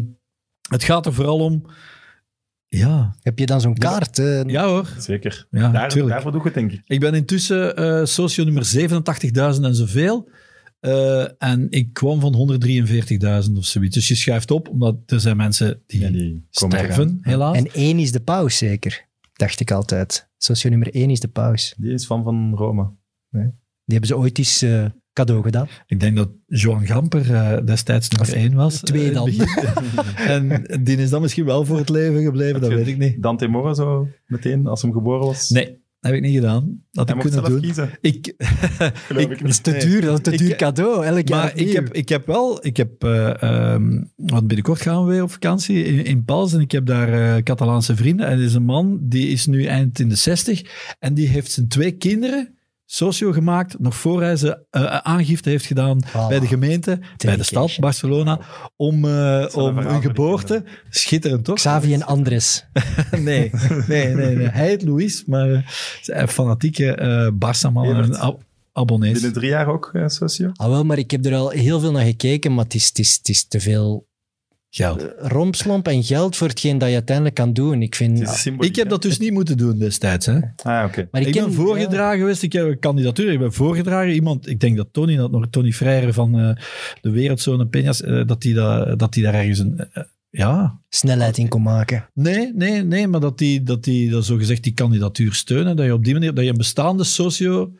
C: het gaat er vooral om... Ja,
D: Heb je dan zo'n kaart? eh,
C: ja hoor.
B: Zeker.
C: Ja,
B: Daar, daarvoor doe ik het, denk ik.
C: Ik ben intussen eh socio nummer 87.000 en zoveel. Eh, en ik kwam van 143.000 of zoiets. Dus je schuift op, omdat er zijn mensen die,
B: Ja, die
C: sterven, helaas.
D: En één is de paus zeker, dacht ik altijd. Socio nummer één is de paus.
B: Die is van van Rome.
D: Die hebben ze ooit eens eh, cadeau gedaan.
C: Ik denk dat Johan Gamper eh, destijds nummer 1 was.
D: twee dan.
C: en die is dan misschien wel voor het leven gebleven, dat
B: je
C: weet ik niet.
B: Dante Mora zo meteen, als hem geboren was.
C: Nee, heb ik niet gedaan. Dat ik kunnen doen.
B: kiezen.
C: Ik,
B: Geloof ik
C: ik,
B: niet.
D: Te
C: Nee.
D: duur, dat is te
C: Ik-
D: duur cadeau. Elk jaar
C: Maar ik heb, ik heb wel, ik heb, ehm, want binnenkort gaan we weer op vakantie in, in Pals en ik heb daar eh, Catalaanse vrienden. En er is een man, die is nu eind in de 60 en die heeft zijn twee kinderen socio gemaakt, nog voor hij ze eh, aangifte heeft gedaan
D: Voilà.
C: bij de gemeente, bij de stad. Barcelona, om, eh,
B: een
C: om
B: die
C: geboorte. Schitterend, toch?
D: Xavi en Andres.
C: nee, nee, nee, nee. Hij heet Louis, maar eh, een fanatieke eh Barça-man en
B: Evert.
C: een ab- abonnees.
B: Binnen drie jaar ook, eh, socio.
D: Ah, wel, maar ik heb er al heel veel naar gekeken, maar het is, het is, het is te veel
C: Geld.
D: rompslomp en geld voor hetgeen dat je uiteindelijk kan doen. Ik vind...
B: Symboliek,
C: Ik heb dat dus niet moeten doen destijds. Hè.
B: Ah, oké.
D: maar
C: Ik,
D: ken-
C: ben voorgedragen geweest, ik heb een kandidatuur, ik ben voorgedragen. Iemand, ik denk dat Tony, dat nog Tony Freire van eh, de Wereldzone Peñas, eh, dat die dat, dat die daar ergens een... eh, ja,
D: snelheid in kon maken.
C: nee, nee, nee, maar dat die, dat die dat zogezegd die kandidatuur steunen, dat je op die manier, dat je een bestaande socio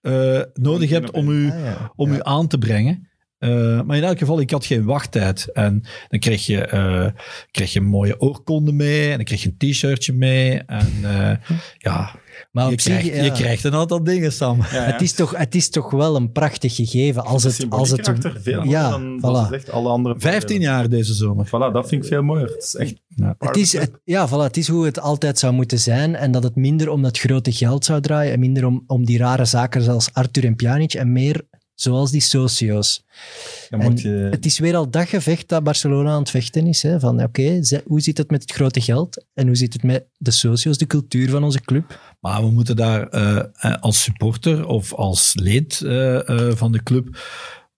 C: eh, nodig hebt om u,
D: Ah, ja.
C: om u aan te brengen. Eh, maar in elk geval, ik had geen wachttijd. En dan kreeg je, eh, kreeg je een mooie oorkonde mee. En dan kreeg je een t-shirtje mee. En eh, ja,
D: Maar
C: je
D: op zich,
C: krijgt,
D: ja.
C: je krijgt een aantal dingen, Sam.
B: Ja, ja.
D: Het, is toch, het is toch wel een prachtig gegeven. Als het, als het,
B: veel
D: ja,
B: mooier dan, dan
D: voilà.
B: zegt alle andere
C: 15 jaar deze zomer.
B: Voilà, dat vind ik veel mooier. Het is echt
D: Het is, het, ja, voilà, het is hoe het altijd zou moeten zijn. En dat het minder om dat grote geld zou draaien. En minder om, om die rare zaken zoals Arthur en Pjanic. En meer zoals die socio's.
B: Dan je,
D: Het is weer al dat gevecht dat Barcelona aan het vechten is. Hè? Van oké, hoe zit het met het grote geld? En hoe zit het met de socio's, de cultuur van onze club?
C: Maar we moeten daar eh, eh, als supporter of als lid eh, van de club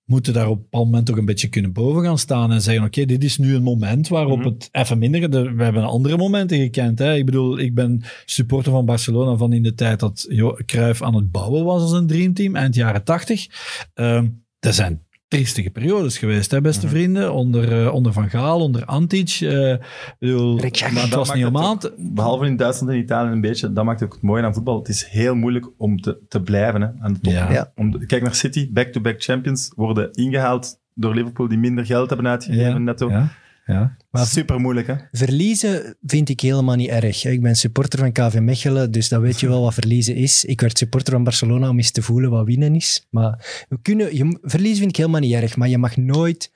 C: moeten daar op een bepaald moment toch een beetje kunnen boven gaan staan en zeggen, oké, dit is nu een moment waarop
B: Mhm.
C: het even minder... de- we hebben andere momenten gekend. Hè? Ik bedoel, ik ben supporter van Barcelona van in de tijd dat Jo- Cruijff aan het bouwen was als een dreamteam, eind jaren tachtig. Ehm er zijn triestige periodes geweest, hè, beste
B: Mhm.
C: vrienden. Onder, eh, onder Van Gaal, onder Antic. eh, bedoel,
D: Rick
C: maar het
B: dat
C: was niet om aan te...
B: Behalve in Duitsland en Italië een beetje, dat maakt ook het mooie aan voetbal. Het is heel moeilijk om te, te blijven hè, aan de top.
C: Ja.
D: Ja.
B: Om de- kijk naar City, back-to-back champions worden ingehaald door Liverpool die minder geld hebben uitgegeven
C: Ja,
B: netto.
C: Ja, ja.
B: Maar super moeilijk, hè?
D: Verliezen vind ik helemaal niet erg. Ik ben supporter van KV Mechelen, dus dan weet je wel wat verliezen is. Ik werd supporter van Barcelona om eens te voelen wat winnen is. Maar we kunnen, je, verliezen vind ik helemaal niet erg, maar je mag nooit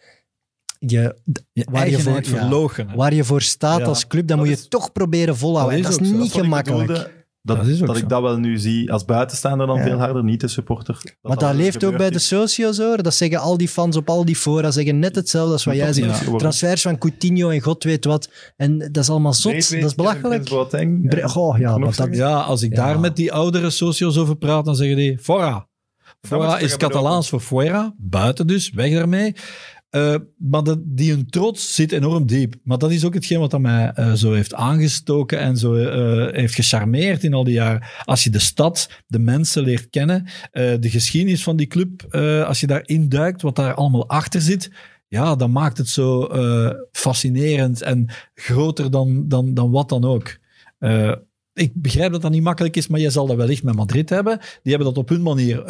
D: je,
C: Je
D: waar, je voor, ja, waar je voor staat
C: Ja,
D: als club, dan moet je
B: is-
D: toch proberen volhouden.
C: dat
D: Dat
C: is
D: is,
C: ook zo.
D: niet
B: Dat
D: gemakkelijk.
B: Dat,
C: Dat is ook
B: dat
C: zo.
B: ik dat wel nu zie als buitenstaander dan
D: Ja.
B: veel harder, niet de supporter. Dat
D: Maar dat leeft ook bij de socio's hoor. Dat zeggen al die fans op al die fora, zeggen net hetzelfde als wat jij zegt. Transfers van Coutinho en god weet wat. En dat is allemaal zot, dat is belachelijk.
B: Boateng.
D: Goh, ja, maar dat?
C: Ja, als ik
D: Ja.
C: daar met die oudere socio's over praat, dan zeggen die fora. Fora is Catalaans voor fuera, buiten dus, weg daarmee. Eh, maar dat, die hun trots zit enorm diep. Maar dat is ook hetgeen wat dat mij eh, zo heeft aangestoken en zo eh, heeft gecharmeerd in al die jaren. Als je de stad, de mensen leert kennen, de geschiedenis van die club, als je daarin duikt, wat daar allemaal achter zit, ja, dan maakt het zo fascinerend en groter dan, dan, dan wat dan ook. Ik begrijp dat dat niet makkelijk is, maar je zal dat wellicht met Madrid hebben. Die hebben dat op hun manier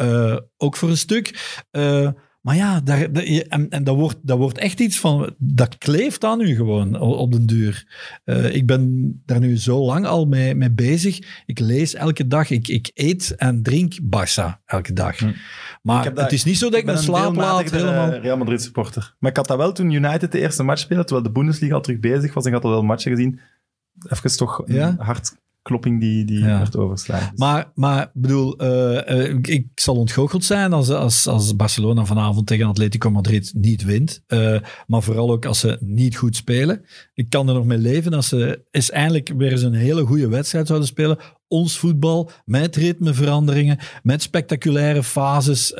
C: ook voor een stuk. Maar ja, daar, en, en dat, wordt, dat wordt echt iets van... Dat kleeft aan u gewoon op den duur. Eh, ik ben daar nu zo lang al mee, mee bezig. Ik lees elke dag. Ik, ik eet en drink Barça elke dag.
B: Hm.
C: Maar het is niet zo dat ik,
B: Ik ben
C: mijn
B: een
C: slaap laat helemaal...
B: eh, Real Madrid supporter. Maar ik had dat wel toen United de eerste match speelde, terwijl de Bundesliga al terug bezig was en ik had al wel matchen gezien. Even toch
C: Ja?
B: Hartklopping die, die
C: Ja.
B: werd overslagen. Dus-
C: Maar, maar bedoel, eh, eh, ik, ik zal ontgoocheld zijn als, als, als Barcelona vanavond tegen Atletico Madrid niet wint. Eh, maar vooral ook als ze niet goed spelen. Ik kan er nog mee leven als ze eens eindelijk weer eens een hele goede wedstrijd zouden spelen. Ons voetbal, met ritmeveranderingen, met spectaculaire fases.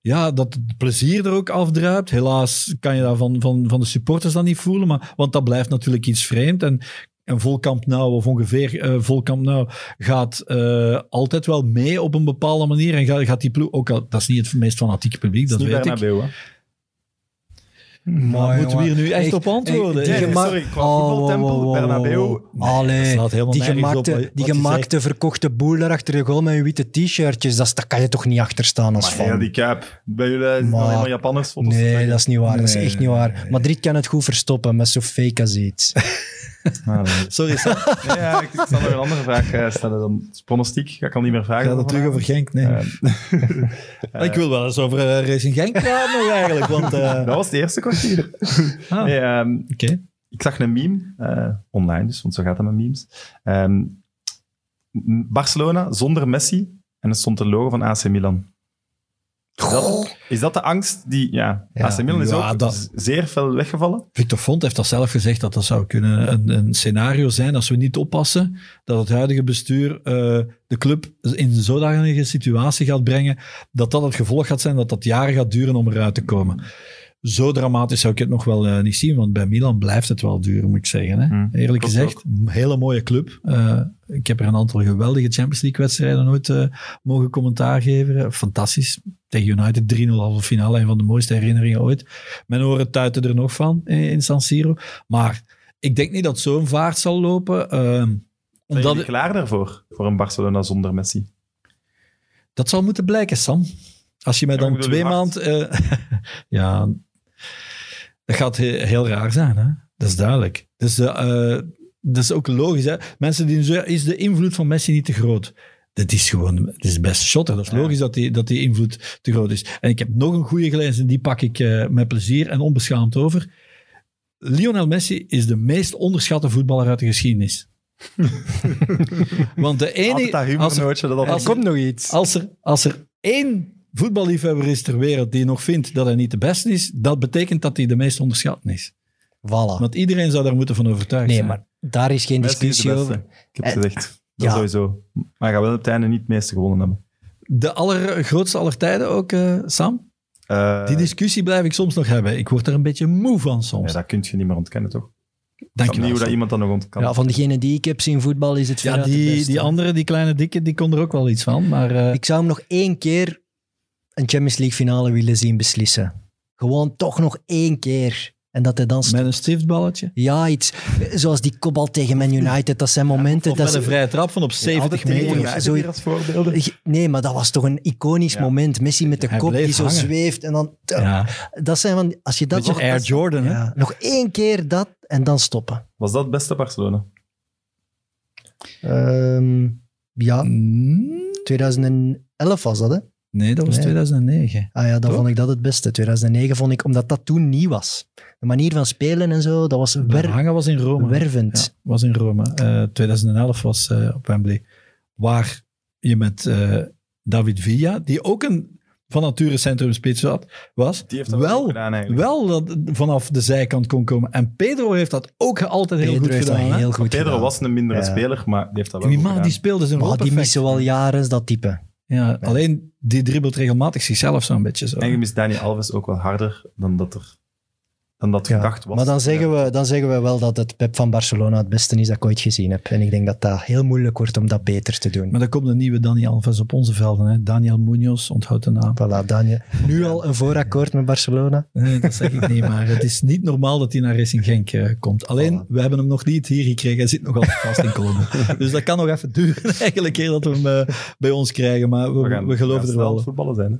C: ja, dat het plezier er ook afdruipt. Helaas kan je dat van, van, van de supporters dan niet voelen, maar, want dat blijft natuurlijk iets vreemd. En een volkamp nou, of ongeveer eh volkamp nou, gaat eh, altijd wel mee op een bepaalde manier. En gaat, gaat die ploeg, ook al, dat is niet het meest fanatieke publiek, dat
B: is
C: weet
B: niet
C: ik.
B: Bernabeu, hè.
C: Maar moeten we hier nu echt
D: Ik-
C: op antwoorden?
D: ik- die
B: sorry, qua
D: Oh,
B: voetbaltempel, Bernabeu.
D: wow.
C: dat
D: Allee, die gemaakte, die
C: je
D: gemaakte verkochte boel daar achter de goal met een witte t-shirtjes, dat, dat kan je toch niet achter staan als
B: Maar
D: fan?
B: heel die kuip. Bij jullie zijn
D: maar
B: Japanners
D: Nee, dat is niet waar. dat is echt niet waar.
C: nee.
D: Madrid kan het goed verstoppen met zo fake als iets.
B: Ah.
C: Sorry, Sam.
B: Ja, ik, ik zal nog een andere vraag eh, stellen. Dan is pronostiek, ga ik al niet meer vragen.
C: Gaat het terug over Genk? Nee.
B: Eh,
C: ik wil wel eens over eh, Racing Genk praten nog eigenlijk, want... eh,
B: dat was het eerste kwartier.
C: ah,
B: Nee, ehm,
C: Oké.
B: ik zag een meme, eh, online dus, want zo gaat dat met memes. Ehm, Barcelona zonder Messi en er stond de logo van AC Milan. Is dat, is dat de angst die... Ja,
D: Ja.
B: AC Milan is
C: Ja,
B: ook
C: dat-
B: zeer fel weggevallen.
C: Victor Font heeft dat zelf gezegd, dat dat zou kunnen een, een scenario zijn als we niet oppassen, dat het huidige bestuur eh, de club in een zodanige situatie gaat brengen, dat dat het gevolg gaat zijn dat dat jaren gaat duren om eruit te komen. Zo dramatisch zou ik het nog wel eh, niet zien, want bij Milan blijft het wel duren, moet ik zeggen. Hè?
B: Hmm,
C: Eerlijk gezegd, een hele mooie club. Eh, ik heb er een aantal geweldige Champions League wedstrijden ooit eh, mogen commentaar geven. Fantastisch. Tegen United 3-0 halve finale, een van de mooiste herinneringen ooit. Mijn oren tuiten er nog van in, in San Siro. Maar ik denk niet dat zo'n vaart zal lopen. omdat
B: jullie klaar daarvoor? Voor een Barcelona zonder Messi?
C: dat zal moeten blijken, Sam. Als je mij dan twee maanden... ja, dat gaat he- heel raar zijn, hè? Dat is duidelijk. Dus eh, dat is ook logisch, hè? Mensen die zeggen, is de invloed van Messi niet te groot? Dat is gewoon, het is best shotter. Dat is
B: Ja.
C: logisch dat die, dat die invloed te groot is. En ik heb nog een goede gelezen, die pak ik eh, met plezier en onbeschaamd over. Lionel Messi is de meest onderschatte voetballer uit de geschiedenis. Want de enige...
B: dat
C: als er-
B: dat
D: Er komt nog iets.
C: als er, als er één voetballiefhebber is ter wereld die nog vindt dat hij niet de beste is, dat betekent dat hij de meest onderschatten is.
D: Voilà.
C: Want iedereen zou daar moeten van overtuigd
D: Nee,
C: zijn.
D: maar daar is geen
B: Messi
D: discussie over.
B: Ik heb
D: Eh,
B: het gezegd. Dat
D: ja.
B: sowieso. Maar hij gaat wel op het einde niet het meeste gewonnen hebben.
C: De allergrootste aller tijden ook, eh, Sam?
B: Eh,
C: Die discussie blijf ik soms nog hebben. Ik word er een beetje moe van
B: ja,
C: soms.
B: dat kun je niet meer ontkennen, toch?
C: Dank
B: Ik
C: je
B: niet hoe dat iemand dat nog ontkant.
D: Ja, van degene die ik heb zien voetbal is het
C: Ja, die,
D: beste.
C: die andere, die kleine dikke, die kon er ook wel iets van. Maar eh,
D: Ik zou hem nog één keer een Champions League finale willen zien beslissen. Gewoon toch nog één keer. En dat hij dan...
C: met een stiftballetje.
D: Ja, iets zoals die kopbal tegen Man United. Dat zijn momenten...
C: Of
D: dat
C: met
D: is-
C: een vrije trap van op 70 meter.
D: Ja, zo-
B: Zo als voorbeelden.
D: Nee, maar dat was toch een iconisch
B: Ja.
D: moment. Messi met de
C: Hij
D: kop die zo zweeft. En dan,
C: Ja,
D: Dat zijn van... Als je dat
C: beetje
D: nog,
C: Air Jordan, hè?
D: ja, nog één keer dat en dan stoppen.
B: Was dat het beste Barcelona?
D: Ehm, ja,
C: Mm,
D: 2011 was dat, hè?
C: Nee, dat was
D: Nee.
C: 2009.
D: Ah ja, dan
C: Toch?
D: vond ik dat het beste. 2009 vond ik, omdat dat toen nieuw was. De manier van spelen en zo, dat was wer-
C: Hangen was in Rome.
D: wervend.
C: Ja, was in Rome. Eh, 2011 was eh, op Wembley. Waar je met eh, David Villa, die ook een van nature centrumspits had, was,
B: Die heeft dat wel
C: wel,
B: gedaan eigenlijk.
C: wel dat vanaf de zijkant kon komen. En Pedro heeft dat ook altijd heel
D: Pedro
C: goed gedaan. hè?
D: heel goed
B: Pedro
D: gedaan.
B: was een mindere
D: Ja.
B: speler, maar die heeft dat wel
C: Die
B: goed
C: man
B: gedaan.
C: die speelde zijn
D: Maar
C: rol
D: die missen wel jaren, dat type.
C: Ja, alleen die dribbelt regelmatig zichzelf zo'n beetje zo.
B: En je mist Dani Alves ook wel harder dan dat er dan dat
D: Ja.
B: gedacht was.
D: Maar dan zeggen,
B: Ja.
D: we, dan zeggen we wel dat het Pep van Barcelona het beste is dat ik ooit gezien heb. En ik denk dat dat heel moeilijk wordt om dat beter te doen.
C: Maar dan komt een nieuwe Dani Alves op onze velden. Hè? Daniel Munoz, onthoud de naam.
D: Voilà, Daniel. Nu al een voorakkoord met Barcelona.
C: Nee, dat zeg ik niet, maar het is niet normaal dat hij naar Racing Genk eh, komt. Alleen,
D: Voilà.
C: we hebben hem nog niet hier gekregen. Hij zit nog altijd vast in Colombia. Dus dat kan nog even duren eigenlijk, eer dat we hem eh, bij ons krijgen. Maar we, we,
B: gaan,
C: geloven
B: gaan
C: er wel.
B: voetballen zijn. Hè?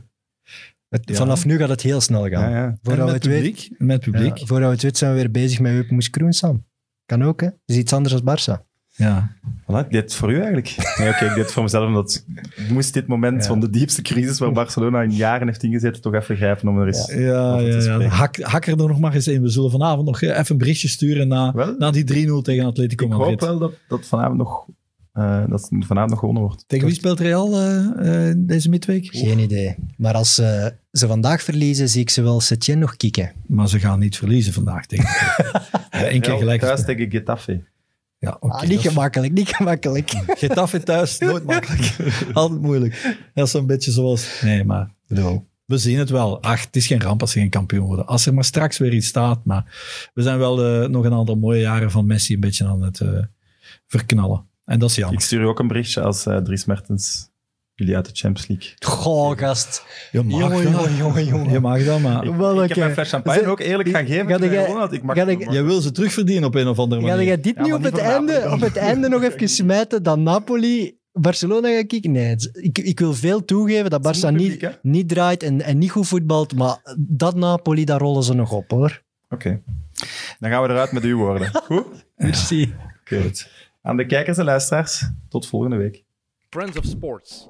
D: Het-
B: Ja.
D: Vanaf nu gaat het heel snel gaan.
B: Ja, ja.
D: Voordat we
C: met
D: het weten,
C: publiek. Met publiek.
D: ja, voordat we het weten zijn we weer bezig met Wepemoes Kroen, Sam. Kan ook, hè? Dat is iets anders dan Barça.
C: Ja.
B: Voilà, ik deed het voor u eigenlijk. Nee, oké, ik deed het voor mezelf, omdat ik moest dit moment
D: Ja.
B: van de diepste crisis waar Barcelona in jaren heeft ingezet, toch even grijpen om er eens...
C: Ja,
B: te
C: ja, ja. Hak, hak er nog maar eens in. We zullen vanavond nog eh, even een berichtje sturen na,
B: Wel,
C: na die 3-0 tegen Atletico
B: ik
C: Madrid.
B: hoop wel dat, dat vanavond nog... eh, dat het vanavond nog gewonnen wordt.
C: Tegen wie speelt Real eh, eh, deze midweek?
D: Geen idee. Maar als ze vandaag verliezen, zie ik ze wel Setien nog kicken.
C: Maar ze gaan niet verliezen vandaag tegen ja, Eén keer
B: Ja,
C: gelijk.
B: Thuis tegen Getafe.
C: Ja, oké,
D: ah, niet
C: is-
D: gemakkelijk, niet gemakkelijk.
C: Getafe thuis, nooit makkelijk. Altijd moeilijk. Dat is zo'n beetje zoals... Nee, maar ik bedoel, we zien het wel. Ach, het is geen ramp als ze geen kampioen worden. Als er maar straks weer iets staat. Maar we zijn wel nog een aantal mooie jaren van Messi een beetje aan het eh, verknallen. En dat is
B: Ik
C: jammer.
B: stuur u ook een berichtje als eh, Dries Mertens jullie uit de Champions League.
D: Goh, gast.
C: Je mag
D: Jongen,
C: dat.
D: jongen, jongen, jongen.
C: Je mag dat, maar...
B: Ik,
D: Welke?
B: ik heb mijn fles champagne ook eerlijk gaan geven.
D: ga jij-.
B: Ik mag
D: ga ik-.
C: Jij wil ze terugverdienen op een of andere
D: Ga
C: manier.
D: jij dit
B: Ja,
D: nu op het, einde,
B: dan.
D: op het einde nog even smijten dat Napoli Barcelona gaat kijken? Nee, ik, ik wil veel toegeven dat Barça
B: niet
D: niet draait en, en niet goed voetbalt, maar dat Napoli, daar rollen ze nog op, hoor.
B: Oké. Dan gaan we eruit met uw woorden. Goed?
D: Merci.
B: Goed. Aan de kijkers en luisteraars, tot volgende week.
A: Friends of Sports.